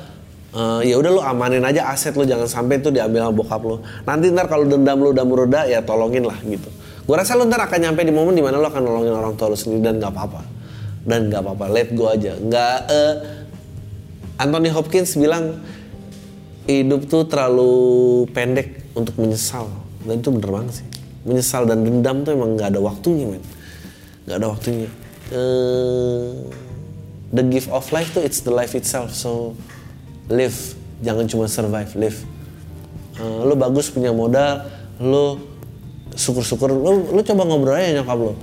eh, ya udah lu amanin aja aset lu jangan sampai itu diambil sama bokap lu. Nanti ntar kalau dendam lu udah meredah ya tolongin lah gitu. Gua rasa lu ntar akan nyampe di momen di mana lu akan nolongin orang tua lu sendiri dan nggak apa-apa dan nggak apa-apa let go aja. Nggak eh, Anthony Hopkins bilang hidup tuh terlalu pendek untuk menyesal. Dan itu bener banget sih. Menyesal dan dendam tuh emang nggak ada waktunya men. Nggak ada waktunya. Eh, the gift of life tuh it's the life itself. So live. Jangan cuma survive live. Eh, lu bagus punya modal lu syukur-syukur. Lu lu coba ngobrol aja nyokap lu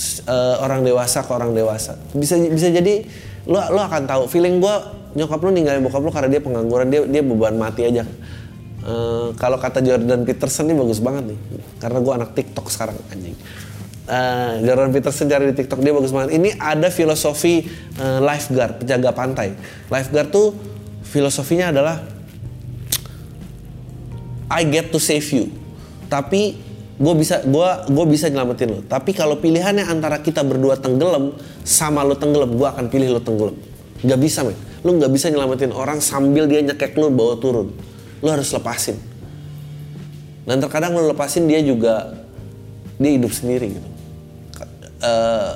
Eh, orang dewasa ke orang dewasa. Bisa bisa jadi lu lu akan tahu feeling gua nyokap lu ninggalin bokap lu karena dia pengangguran dia dia beban mati aja. Eh, kalau kata Jordan Peterson ini bagus banget nih karena gue anak TikTok sekarang anjing. Eh, Jordan Peterson cari di TikTok dia bagus banget. Ini ada filosofi eh, lifeguard penjaga pantai. Lifeguard tuh filosofinya adalah I get to save you. Tapi gue bisa gua gue bisa nyelamatin lo. Tapi kalau pilihannya antara kita berdua tenggelam sama lo tenggelam, gue akan pilih lo tenggelam. Gak bisa men. Lo nggak bisa nyelamatin orang sambil dia nyekek lo bawa turun. Lo harus lepasin. Dan terkadang lo lepasin dia juga dia hidup sendiri gitu. Eh,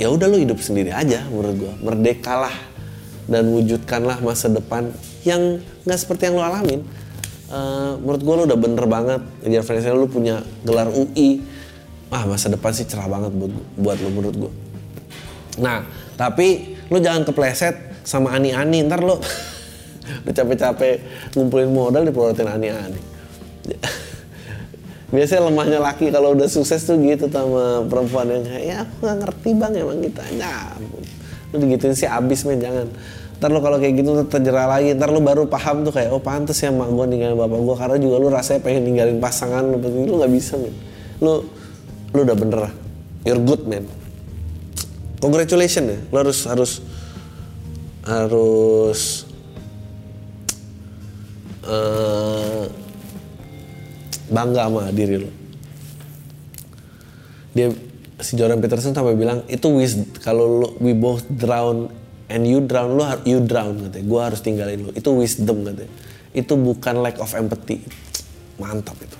ya udah lo hidup sendiri aja menurut gue. Merdekalah dan wujudkanlah masa depan yang nggak seperti yang lo alamin. Eh, menurut gue lo udah bener banget. Ngejar financial lo punya gelar UI ah masa depan sih cerah banget buat buat lo menurut gue nah tapi lo jangan kepleset sama ani-ani. Ntar lo udah capek-capek ngumpulin modal diprotein ani-ani. Biasanya lemahnya laki kalau udah sukses tuh gitu sama perempuan yang kayak ya aku nggak ngerti bang emang kita ya ampun. Lu digituin sih abis men jangan ntar lu kalau kayak gitu terjerah lagi. Ntar lu baru paham tuh kayak oh pantes ya mak gue ninggalin bapak gue karena juga lu rasanya pengen ninggalin pasangan lu. Lu nggak bisa men. Lu lu udah bener you're good man congratulations ya. Lu harus harus harus eh, bangga sama diri lo dia si Jordan Peterson sampai bilang itu wis kalau we both drown and you drown har- you drown katanya gue harus tinggalin lo itu wisdom katanya itu bukan lack of empathy. Mantap itu.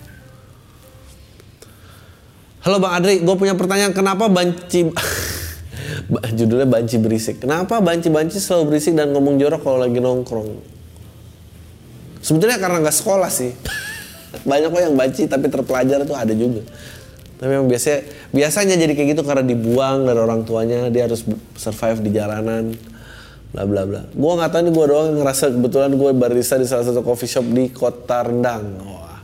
Halo bang Adri. Gue punya pertanyaan kenapa banci Ba- judulnya banci berisik. Kenapa banci-banci selalu berisik dan ngomong jorok kalau lagi nongkrong? Sebetulnya karena nggak sekolah sih. Banyak kok yang banci tapi terpelajar tuh ada juga. Tapi yang biasanya biasanya jadi kayak gitu karena dibuang dari orang tuanya. Dia harus survive di jalanan bla bla bla. Gue nggak tahu nih gue doang ngerasa kebetulan gue barista di salah satu coffee shop di kota Rendang. Wah.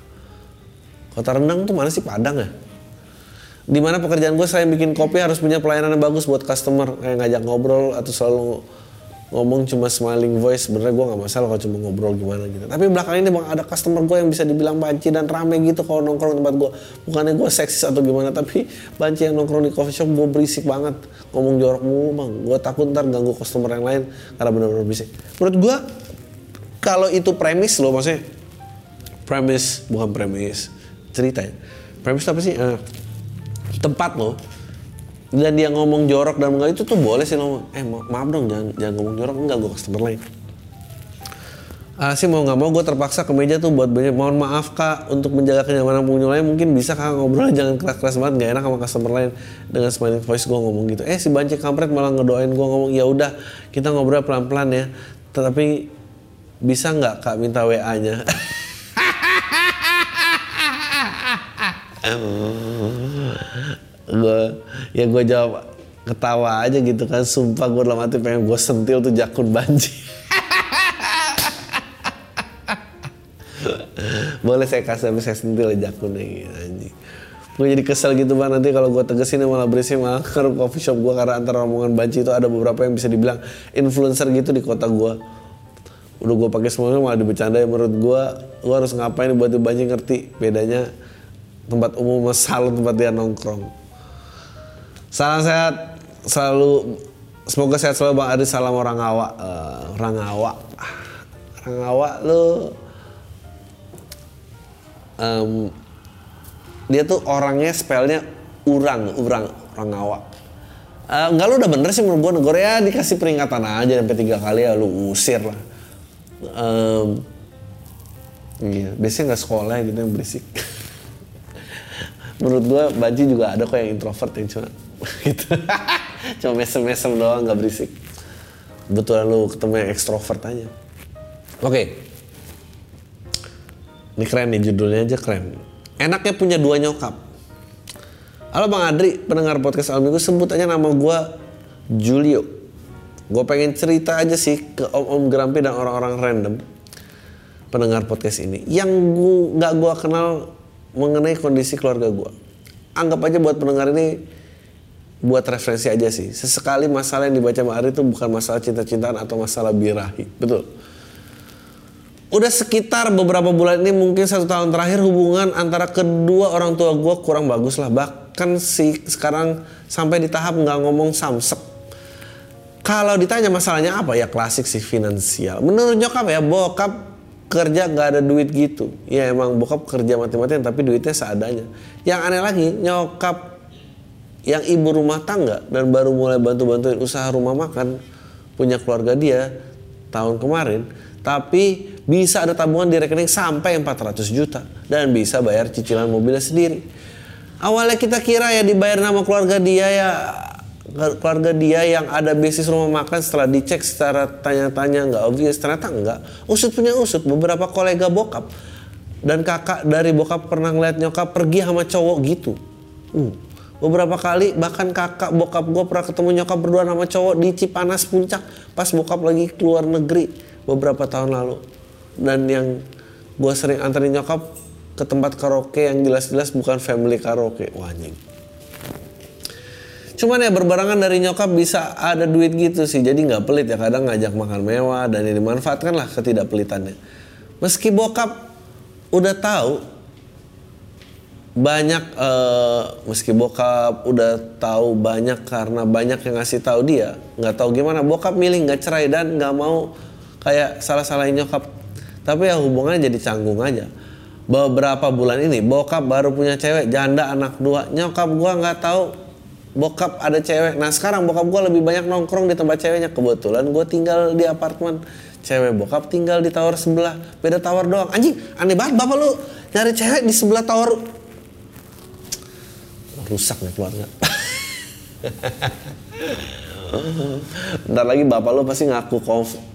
Kota Rendang tuh mana sih? Padang ya? Di mana pekerjaan gue selain bikin kopi harus punya pelayanan yang bagus buat customer. Kayak ngajak ngobrol atau selalu ngomong cuma smiling voice sebenarnya gue nggak masalah kalau cuma ngobrol gimana gitu. Tapi belakangan ini bang ada customer gue yang bisa dibilang banci dan rame gitu kalau nongkrong tempat gue bukannya gue seksis atau gimana tapi banci yang nongkrong di coffee shop gue berisik banget. Ngomong jorok mulu bang. Gue takut ntar ganggu customer yang lain karena benar-benar berisik. Menurut gue kalau itu premis loh maksudnya premis bukan premis cerita ya. Premis apa sih? Eh, tempat lo dan dia ngomong jorok dan enggak itu tuh boleh sih lo eh ma- maaf dong jangan jangan ngomong jorok. Enggak gue customer lain. Ah sih mau nggak mau gue terpaksa ke meja tuh buat banyak mohon maaf kak untuk menjaga kenyamanan pengunjung lain. Mungkin bisa kak ngobrol jangan keras-keras banget nggak enak sama customer lain. Dengan smiling voice gue ngomong gitu. Eh si banci kampret malah ngedoain gue ngomong ya udah kita ngobrol pelan-pelan ya. Tetapi bisa nggak kak minta wa nya gue ya gue jawab ketawa aja gitu kan. Sumpah gue dalam hati pengen gue sentil tuh jakun banci boleh saya kasih tapi saya sentil ya jakunnya gitu gue jadi kesel gitu bang. Nanti kalau gue tegesin malah berisik malah ke coffee shop gue karena antara omongan banci itu ada beberapa yang bisa dibilang influencer gitu di kota gue udah gue pakai semuanya malah dibecandai menurut gue gue harus ngapain buat banci ngerti bedanya tempat umum sama salon tempat dia nongkrong salam sehat selalu semoga sehat selalu bang Adi. Salam orang awak Eh, orang awak. Orang awak lu em, dia tuh orangnya spellnya urang urang orang awak. Eh, enggak lu udah bener sih menurut gue negara ya dikasih peringatan aja sampai tiga kali ya lu usir lah. Em, iya biasanya nggak sekolah gitu yang berisik. Menurut gua Banci juga ada kok yang introvert yang cuma gitu. Cuma mesem-mesem doang nggak berisik. Betulan lu ketemu yang ekstrovert aja. Oke. Ini keren nih judulnya aja keren. Enaknya punya dua nyokap. Halo bang Adri pendengar podcast Al Minggu sebut aja nama gua Julio. Gue pengen cerita aja sih ke om-om Grampi dan orang-orang random pendengar podcast ini. Yang gua nggak gua kenal mengenai kondisi keluarga gua. Anggap aja buat pendengar ini buat referensi aja sih. Sesekali masalah yang dibaca Mbak Ari itu bukan masalah cinta-cintaan atau masalah birahi. Betul. Udah sekitar beberapa bulan ini mungkin satu tahun terakhir hubungan antara kedua orang tua gue kurang bagus lah. Bahkan sih sekarang sampai di tahap nggak ngomong samsek. Kalau ditanya masalahnya apa ya klasik sih finansial. Menurut nyokap ya bokap kerja nggak ada duit gitu. Ya emang bokap kerja mati-matian tapi duitnya seadanya. Yang aneh lagi nyokap yang ibu rumah tangga dan baru mulai bantu-bantuin usaha rumah makan punya keluarga dia tahun kemarin tapi bisa ada tabungan di rekening sampai 400 juta dan bisa bayar cicilan mobilnya sendiri. Awalnya kita kira ya dibayar nama keluarga dia ya keluarga dia yang ada bisnis rumah makan setelah dicek secara tanya-tanya nggak obvious ternyata enggak usut punya usut beberapa kolega bokap dan kakak dari bokap pernah ngeliat nyokap pergi sama cowok gitu. Uh, beberapa kali bahkan kakak bokap gue pernah ketemu nyokap berdua sama cowok di Cipanas Puncak pas bokap lagi keluar negeri beberapa tahun lalu. Dan yang gue sering anterin nyokap ke tempat karaoke yang jelas-jelas bukan family karaoke. Wah cuman ya berbarengan dari nyokap bisa ada duit gitu sih. Jadi nggak pelit ya kadang ngajak makan mewah dan ini dimanfaatkan lah ketidakpelitannya. Meski bokap udah tahu banyak eh, meski bokap udah tahu banyak karena banyak yang ngasih tahu dia nggak tahu gimana bokap milih nggak cerai dan nggak mau kayak salah salahin nyokap. Tapi ya hubungannya jadi canggung aja. Beberapa bulan ini bokap baru punya cewek janda anak dua. Nyokap gua nggak tahu bokap ada cewek. Nah sekarang bokap gua lebih banyak nongkrong di tempat ceweknya. Kebetulan gua tinggal di apartemen. Cewek bokap tinggal di tower sebelah. Beda tower doang. Anjing aneh banget bapak lu. Nyari cewek di sebelah tower rusak nih keluarga. Bentar lagi bapak lo pasti ngaku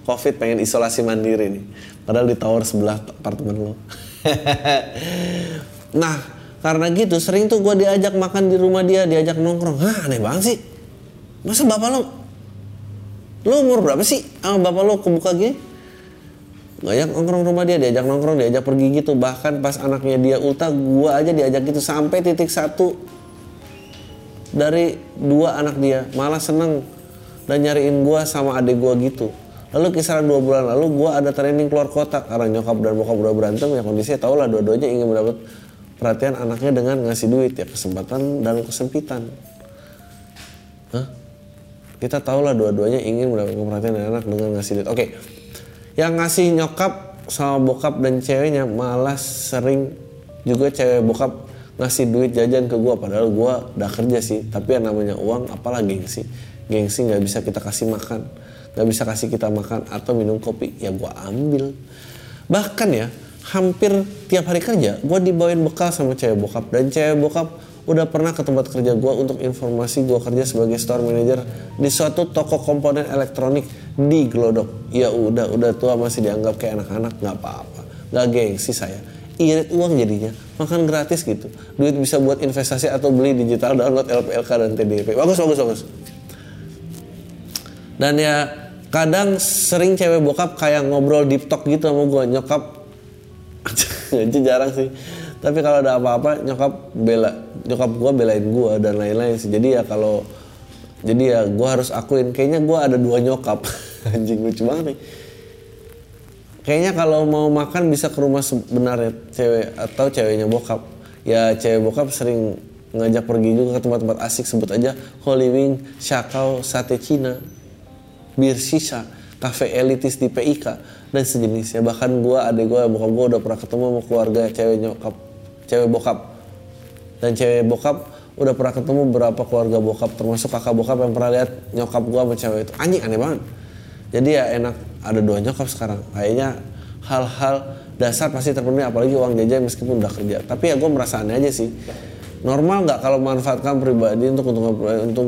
covid pengen isolasi mandiri nih. Padahal di tower sebelah apartemen lo Nah karena gitu sering tuh gue diajak makan di rumah dia Diajak nongkrong. Hah aneh banget sih. Masa bapak lo Lo umur berapa sih sama bapak lo kebuka gini? Ngajak nongkrong rumah dia, diajak nongkrong, diajak pergi gitu. Bahkan pas anaknya dia ulta, gue aja diajak gitu. Sampai titik satu dari dua anak dia malah seneng dan nyariin gua sama adik gua gitu. Lalu kisaran dua bulan lalu gua ada training keluar kota. Karena nyokap dan bokap udah berantem ya kondisinya tau lah dua-duanya ingin mendapat perhatian anaknya dengan ngasih duit ya kesempatan dan kesempitan. Hah? kita tahu lah dua-duanya ingin mendapatkan perhatian dari anak dengan ngasih duit. Oke yang ngasih nyokap sama bokap dan ceweknya malah sering juga cewek bokap ngasih duit jajan ke gua padahal gua udah kerja sih. Tapi yang namanya uang apalah gengsi. Gengsi nggak bisa kita kasih makan. Nggak bisa kasih kita makan atau minum kopi ya gua ambil. Bahkan ya hampir tiap hari kerja gua dibawain bekal sama cewek bokap. Dan cewek bokap udah pernah ke tempat kerja gua untuk informasi gua kerja sebagai store manager di suatu toko komponen elektronik di Glodok. Ya udah udah tua masih dianggap kayak anak-anak nggak apa-apa. Nggak gengsi saya irit uang jadinya. Makan gratis gitu. Duit bisa buat investasi atau beli digital download LPLK dan TDP bagus bagus bagus. Dan ya kadang sering cewek bokap kayak ngobrol deep talk gitu sama gue nyokap itu jarang sih. Tapi kalau ada apa-apa nyokap bela nyokap gue belain gue dan lain-lain sih. Jadi ya kalau jadi ya gue harus akuin. Kayaknya gue ada dua nyokap. Anjing lucu banget nih kayaknya kalau mau makan bisa ke rumah sebenarnya cewek atau ceweknya bokap. Ya cewek bokap sering ngajak pergi juga ke tempat-tempat asik. Sebut aja Holy Wing, Shakau, Sate Cina, Bir Sisa, cafe elitis di PIK dan sejenisnya. Bahkan gua adik gua bokap gua udah pernah ketemu sama keluarga cewek nyokap cewek bokap. Dan cewek bokap udah pernah ketemu berapa keluarga bokap termasuk kakak bokap yang pernah lihat nyokap gua sama cewek itu. Anjing aneh banget. Jadi ya enak ada dua nyokap sekarang. Kayaknya hal-hal dasar pasti terpenuhi apalagi uang jajan meskipun udah kerja. Tapi ya gue merasa aneh aja sih. Normal nggak kalau manfaatkan pribadi untuk untuk untuk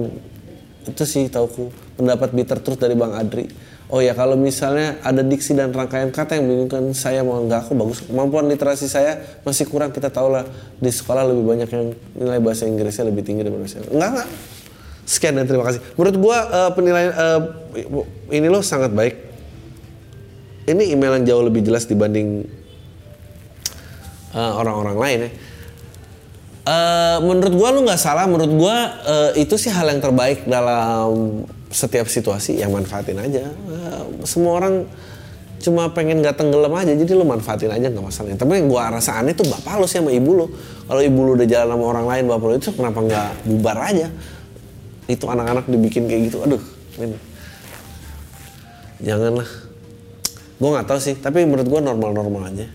itu sih tauku. Pendapat bitter truth dari bang Adri. Oh ya kalau misalnya ada diksi dan rangkaian kata yang membingungkan saya mau nggak aku bagus. Kemampuan literasi saya masih kurang kita tahu lah. Di sekolah lebih banyak yang nilai bahasa Inggrisnya lebih tinggi daripada saya. Enggak enggak. Sekian dan terima kasih. Menurut gua eh, penilaian eh, ini lo sangat baik ini email yang jauh lebih jelas dibanding eh, orang-orang lain ya. Eh, menurut gua lu nggak salah. Menurut gua eh, itu sih hal yang terbaik dalam setiap situasi. Yang manfaatin aja. Eh, semua orang cuma pengen nggak tenggelam aja. Jadi lu manfaatin aja nggak masalah. Tapi yang gua rasa aneh tuh bapak lu sih sama ibu lu. Kalau ibu lu udah jalan sama orang lain bapak lu itu kenapa nggak bubar aja? Itu anak-anak dibikin kayak gitu. Aduh men janganlah gue nggak tahu sih tapi menurut gue normal-normal aja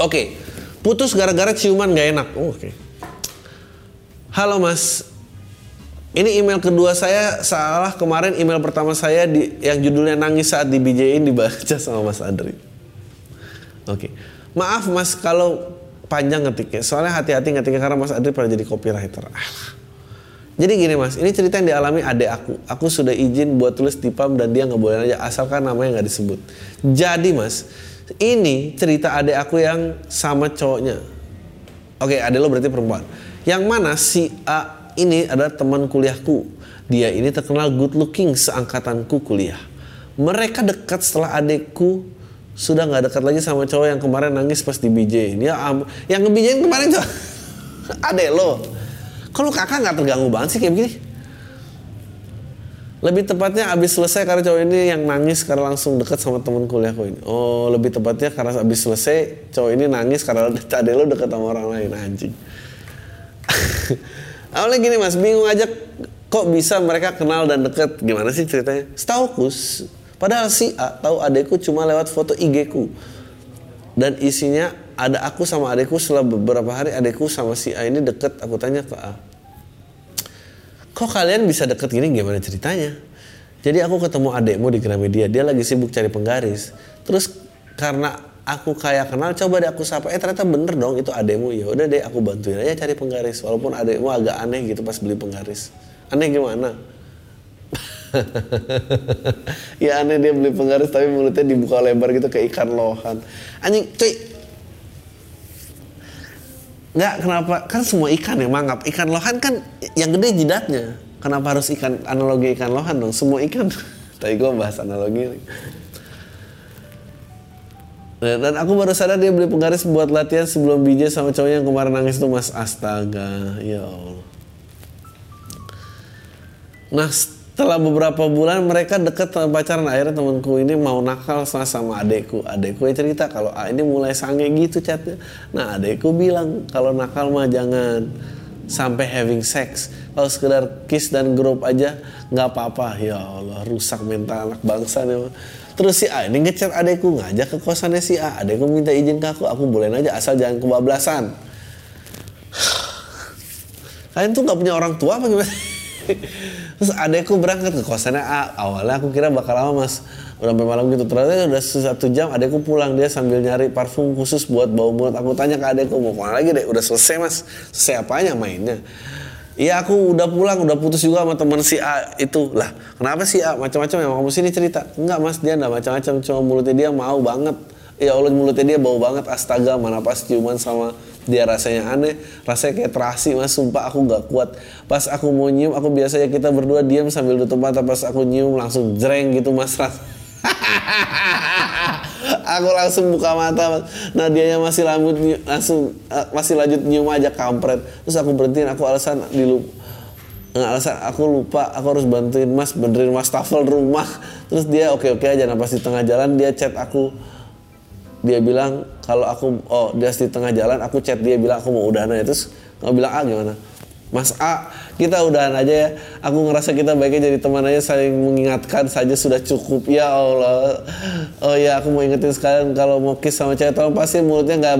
oke putus gara-gara ciuman gak enak Oh, oke halo mas ini email kedua saya salah kemarin email pertama saya di, yang judulnya nangis saat di BJ-in dibaca sama Mas Adri. Oke, maaf Mas kalau panjang ngetiknya. Soalnya hati-hati ngetiknya karena Mas Adri pernah jadi copywriter. Jadi gini Mas, ini cerita yang dialami adik aku. Aku sudah izin buat tulis di PAM dan dia nggak boleh aja asalkan namanya nggak disebut. Jadi Mas, ini cerita adik aku yang sama cowoknya. Oke, adik lo berarti perempuan. Yang mana si A ini adalah teman kuliahku. Dia ini terkenal good looking seangkatanku kuliah. Mereka dekat setelah adikku sudah nggak dekat lagi sama cowok yang kemarin nangis pas di BJ. Dia yang nge kemarin tuh adek lo. Kalau kakak nggak terganggu banget sih kayak begini? Lebih tepatnya abis selesai karena cowok ini yang nangis karena langsung dekat sama teman kuliahku ini. Oh, lebih tepatnya karena abis selesai cowok ini nangis karena adek lo dekat sama orang lain anjing. Awalnya gini mas, bingung aja kok bisa mereka kenal dan deket. Gimana sih ceritanya? Setauku, padahal si A tahu adekku cuma lewat foto IG ku. Dan isinya ada aku sama adekku setelah beberapa hari adekku sama si A ini deket. Aku tanya ke A. Kok kalian bisa deket gini gimana ceritanya? Jadi aku ketemu adekmu di Gramedia, dia lagi sibuk cari penggaris. Terus karena aku kayak kenal, coba deh aku sapa, eh ternyata bener dong itu adekmu. Ya udah deh aku bantuin aja cari penggaris, walaupun adekmu agak aneh gitu pas beli penggaris. Aneh gimana? ya aneh dia beli penggaris tapi mulutnya dibuka lebar gitu kayak ikan lohan. Anjing, cuy, Nggak, kenapa? Kan semua ikan yang mangap. Ikan lohan kan yang gede jidatnya. Kenapa harus ikan analogi ikan lohan dong? Semua ikan. Tadi gue bahas analogi. Nah, Dan aku baru sadar dia beli penggaris buat latihan sebelum BJ sama cowoknya yang kemarin nangis itu mas astaga ya Allah. Nah setelah beberapa bulan mereka deket sama pacaran. Akhirnya temanku ini mau nakal sama, sama adekku. Adekku cerita kalau ah, ini mulai sange gitu chatnya. Nah adekku bilang kalau nakal mah jangan sampai having sex. Kalau sekedar kiss dan grup aja nggak apa-apa. Ya Allah rusak mental anak bangsa nih terus si A ini ngechat adekku ngajak ke kosannya si A. Adekku minta izin ke aku aku bolehin aja asal jangan kebablasan. Kalian tuh nggak punya orang tua apa gimana? Terus adekku berangkat ke kosannya A. Awalnya aku kira bakal lama mas. Udah sampai malam gitu. Ternyata udah satu jam adekku pulang. Dia sambil nyari parfum khusus buat bau mulut. Aku tanya ke adekku mau ke mana lagi deh. Udah selesai mas. Selesai apanya mainnya? Iya aku udah pulang, udah putus juga sama teman si A itu. Lah kenapa si A macam-macam ya kamu sini cerita? Enggak mas dia enggak macam-macam. Cuma mulutnya dia mau banget. Ya Allah mulutnya dia bau banget astaga mana pas ciuman sama dia rasanya aneh rasanya kayak terasi mas. Sumpah aku nggak kuat. Pas aku mau nyium aku biasanya kita berdua diam sambil tutup mata. Pas aku nyium langsung jreng gitu mas. Ras aku langsung buka mata mas. Nah dianya masih lanjut langsung eh, masih lanjut nyium aja kampret. Terus aku berhentiin aku alasan di nggak alasan aku lupa aku harus bantuin mas benerin wastafel rumah. Terus dia oke oke aja nah pas di tengah jalan dia chat aku. Dia bilang kalau aku oh dia di tengah jalan aku chat dia bilang aku mau udahan aja. Terus nggak bilang ah gimana? Mas A kita udahan aja ya. Aku ngerasa kita baiknya jadi teman aja saling mengingatkan saja sudah cukup. Ya Allah. Oh ya aku mau ingetin sekalian kalau mau kiss sama cewek tolong pasti mulutnya nggak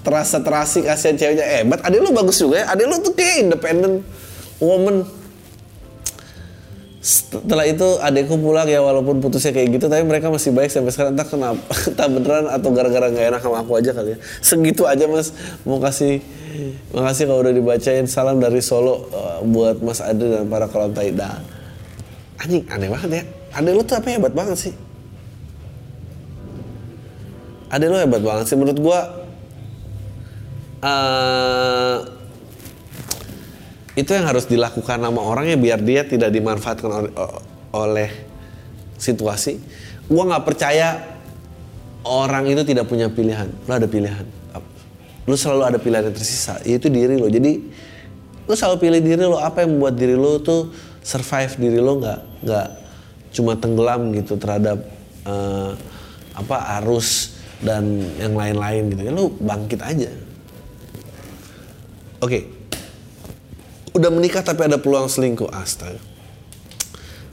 terasa terasi kasihan ceweknya. Eh but adik lu bagus juga ya. Adik lu tuh kayak independent woman setelah itu adekku pulang ya walaupun putusnya kayak gitu tapi mereka masih baik sampai sekarang. Entah kenapa entah beneran atau gara-gara nggak enak sama aku aja kali ya. Segitu aja mas. Mau kasih makasih kalau udah dibacain salam dari Solo eh, buat Mas Adri dan para kolam taida. Anjing aneh banget ya. Adek lu tuh apa hebat banget sih? Adek lu hebat banget sih menurut gua. Eh itu yang harus dilakukan sama orangnya biar dia tidak dimanfaatkan oleh, situasi. Gua nggak percaya orang itu tidak punya pilihan. Lo ada pilihan. lu selalu ada pilihan yang tersisa. Yaitu diri lo jadi lu selalu pilih diri lo apa yang membuat diri lo tuh survive? Diri lo nggak nggak cuma tenggelam gitu terhadap eh, apa arus dan yang lain-lain gitu. Ya lu bangkit aja. Oke udah menikah tapi ada peluang selingkuh. Astaga.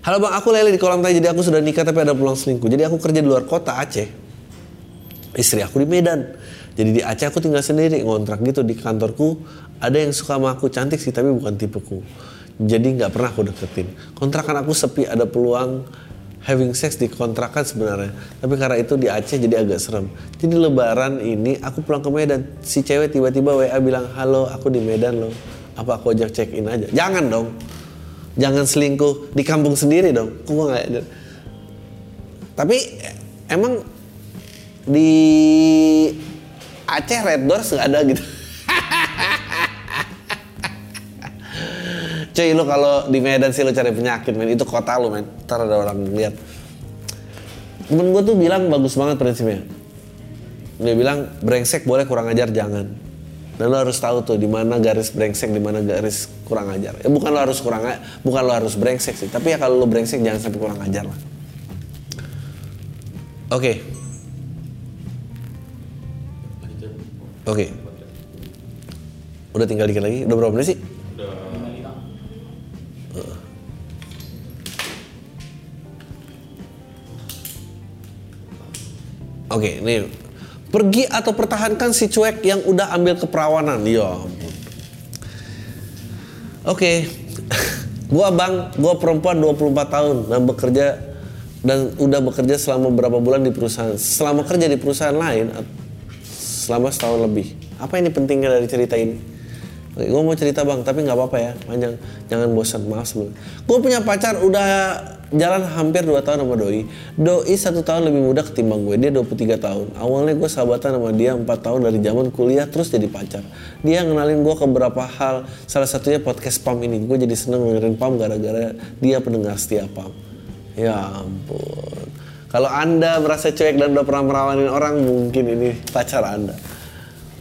Halo bang. Aku lele di kolam tadi jadi aku sudah nikah tapi ada peluang selingkuh. Jadi aku kerja di luar kota Aceh. Istri aku di Medan. Jadi di Aceh aku tinggal sendiri ngontrak gitu di kantorku. Ada yang suka sama aku cantik sih tapi bukan tipeku. Jadi nggak pernah aku deketin. Kontrakan aku sepi ada peluang having sex di kontrakan sebenarnya. Tapi karena itu di Aceh jadi agak serem. Jadi lebaran ini aku pulang ke Medan. Si cewek tiba-tiba WA bilang halo aku di Medan loh apa aku ajak check in aja? Jangan dong. Jangan selingkuh di kampung sendiri dong. Gua nggak tapi emang di Aceh Red Doors nggak ada gitu. Cuy lu kalau di Medan sih lu cari penyakit men. Itu kota lu men. Ntar ada orang lihat. Temen gue tuh bilang bagus banget prinsipnya. Dia bilang brengsek boleh kurang ajar jangan dan lo harus tahu tuh di mana garis brengsek di mana garis kurang ajar ya bukan lo harus kurang bukan lo harus brengsek sih tapi ya kalau lo brengsek jangan sampai kurang ajar lah oke Lanjut. Oke. Udah tinggal dikit lagi. Udah berapa menit sih? Oke, nih. Pergi atau pertahankan si cuek yang udah ambil keperawanan. Ya. Oke. gua bang, gua perempuan 24 tahun dan bekerja dan udah bekerja selama beberapa bulan di perusahaan. Selama kerja di perusahaan lain selama setahun lebih. Apa ini pentingnya dari cerita ini? Oke, gue mau cerita bang, tapi nggak apa-apa ya, panjang. Jangan bosan, maaf sebelum. Gue punya pacar udah jalan hampir 2 tahun sama Doi. Doi satu tahun lebih muda ketimbang gue, dia 23 tahun. Awalnya gue sahabatan sama dia 4 tahun dari zaman kuliah terus jadi pacar. Dia ngenalin gue ke beberapa hal, salah satunya podcast PAM ini. Gue jadi seneng dengerin PAM gara-gara dia pendengar setia PAM. Ya ampun. Kalau anda merasa cuek dan udah pernah merawanin orang, mungkin ini pacar anda.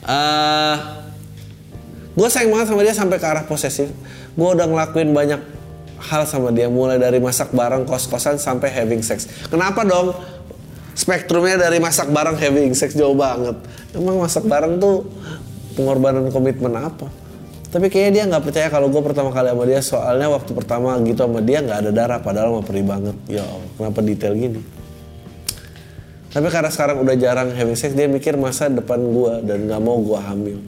Eh, gue sayang banget sama dia sampai ke arah posesif. Gue udah ngelakuin banyak hal sama dia, mulai dari masak bareng kos-kosan sampai having sex. Kenapa dong? Spektrumnya dari masak bareng having sex jauh banget. Emang masak bareng tuh pengorbanan komitmen apa? Tapi kayaknya dia nggak percaya kalau gue pertama kali sama dia soalnya waktu pertama gitu sama dia nggak ada darah padahal mah perih banget. Ya kenapa detail gini? Tapi karena sekarang udah jarang having sex, dia mikir masa depan gua dan nggak mau gua hamil.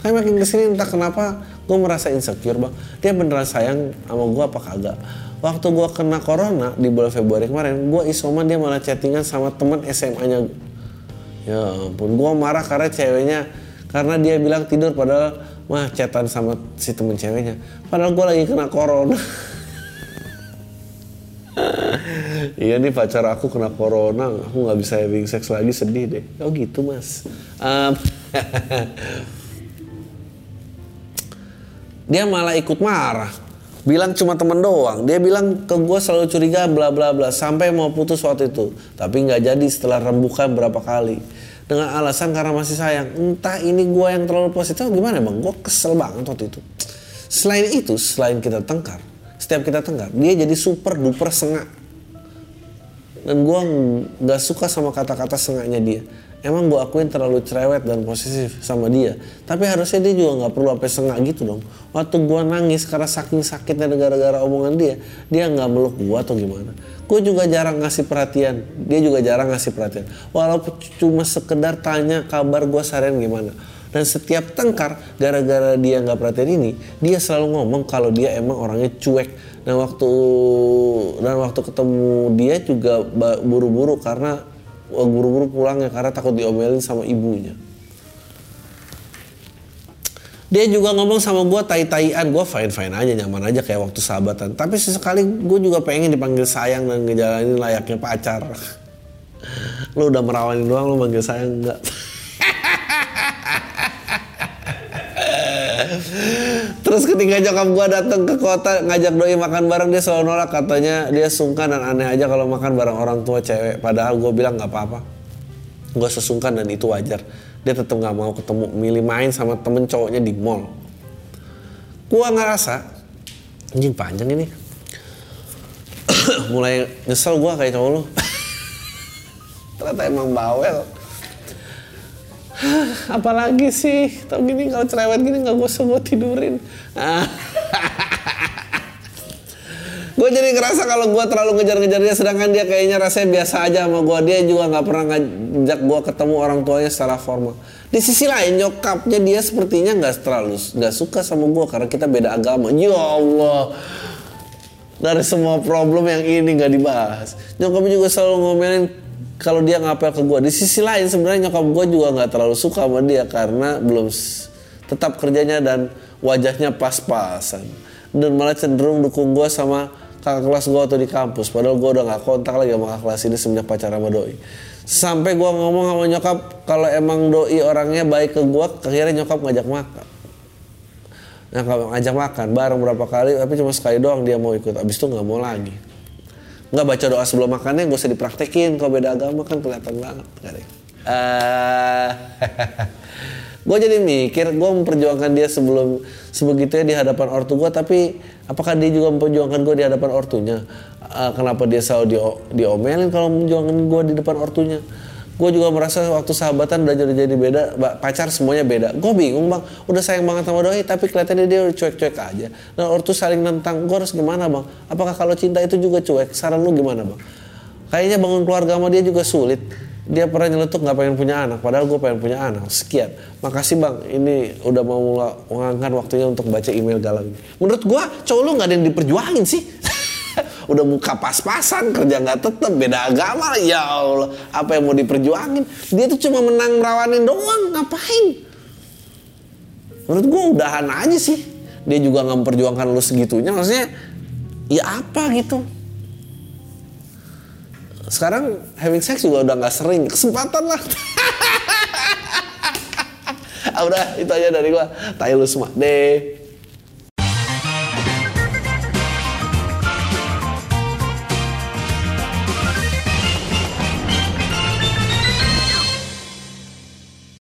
Tapi makin ke sini entah kenapa gue merasa insecure bang. Dia beneran sayang sama gua apa kagak. Waktu gua kena corona di bulan Februari kemarin, gua isoman dia malah chattingan sama teman SMA-nya. Ya ampun, gua marah karena ceweknya karena dia bilang tidur padahal mah chatan sama si temen ceweknya. Padahal gua lagi kena corona. iya nih pacar aku kena corona, aku nggak bisa having sex lagi sedih deh. Oh gitu mas. Em, dia malah ikut marah. Bilang cuma temen doang. Dia bilang ke gue selalu curiga bla bla bla sampai mau putus waktu itu. Tapi nggak jadi setelah rembukan berapa kali. Dengan alasan karena masih sayang. Entah ini gue yang terlalu positif gimana bang. Gue kesel banget waktu itu. Selain itu, selain kita tengkar, setiap kita tengkar, dia jadi super duper sengak dan gue nggak suka sama kata-kata sengaknya dia emang gue akuin terlalu cerewet dan posesif sama dia. Tapi harusnya dia juga nggak perlu sampai sengak gitu dong. Waktu gue nangis karena saking sakitnya gara-gara omongan dia dia nggak meluk gue atau gimana. Gue juga jarang ngasih perhatian. Dia juga jarang ngasih perhatian. Walaupun cuma sekedar tanya kabar gue seharian gimana. Dan setiap tengkar gara-gara dia nggak perhatian ini dia selalu ngomong kalau dia emang orangnya cuek. Dan waktu dan waktu ketemu dia juga buru-buru karena buru-buru pulangnya karena takut diomelin sama ibunya. Dia juga ngomong sama gue tai-taian. Gue fine fine aja nyaman aja kayak waktu sahabatan. Tapi sesekali gue juga pengen dipanggil sayang dan ngejalanin layaknya pacar. Lu udah merawanin doang lu manggil sayang enggak Terus ketika nyokap gua datang ke kota ngajak doi makan bareng dia selalu nolak katanya dia sungkan dan aneh aja kalau makan bareng orang tua cewek. Padahal gua bilang nggak apa-apa. Gua sesungkan dan itu wajar. dia tetap nggak mau ketemu milih main sama temen cowoknya di mall gua ngerasa anjing panjang ini mulai nyesel gua kayak cowok lu ternyata emang bawel apalagi sih? Tau gini kalau cerewet gini nggak gue gue tidurin. Gue jadi ngerasa kalau gue terlalu ngejar-ngejar dia sedangkan dia kayaknya rasanya biasa aja sama gue dia juga nggak pernah ngajak gue ketemu orang tuanya secara formal. Di sisi lain nyokapnya dia sepertinya nggak terlalu nggak suka sama gue karena kita beda agama. Ya Allah. Dari semua problem yang ini nggak dibahas. Nyokapnya juga selalu ngomelin kalau dia ngapel ke gue di sisi lain sebenarnya nyokap gue juga nggak terlalu suka sama dia karena belum tetap kerjanya dan wajahnya pas-pasan dan malah cenderung dukung gue sama kakak kelas gue atau di kampus padahal gue udah nggak kontak lagi sama kakak kelas ini semenjak pacaran sama doi sampai gue ngomong sama nyokap kalau emang doi orangnya baik ke gue akhirnya nyokap ngajak makan kalau ngajak makan bareng berapa kali, tapi cuma sekali doang dia mau ikut. Abis itu nggak mau lagi. Nggak baca doa sebelum makannya, gak usah dipraktekin. Kalau beda agama kan kelihatan banget. Nggak deh. Eh, gue jadi mikir, gue memperjuangkan dia sebelum sebegitunya di hadapan ortu gue, tapi apakah dia juga memperjuangkan gue di hadapan ortunya? Eh, kenapa dia selalu di, diomelin kalau memperjuangkan gue di depan ortunya? Gue juga merasa waktu sahabatan udah jadi jadi beda pacar semuanya beda. Gue bingung bang. Udah sayang banget sama doi tapi kelihatannya dia cuek-cuek aja. Dan ortu saling nentang gue harus gimana bang? Apakah kalau cinta itu juga cuek? Saran lu gimana bang? Kayaknya bangun keluarga sama dia juga sulit. Dia pernah nyeletuk nggak pengen punya anak. Padahal gue pengen punya anak. Sekian. Makasih bang. Ini udah mau mengangkat waktunya untuk baca email galau ini menurut gue cowok lu nggak ada yang diperjuangin sih udah muka pas-pasan kerja nggak tetep beda agama. Ya Allah apa yang mau diperjuangin? Dia tuh cuma menang merawanin doang ngapain? Menurut gue udahan aja sih. Dia juga nggak memperjuangkan lu segitunya maksudnya ya apa gitu? Sekarang having sex juga udah nggak sering. Kesempatan lah. Ah, udah itu aja dari gua. Tayo lu semua. Deh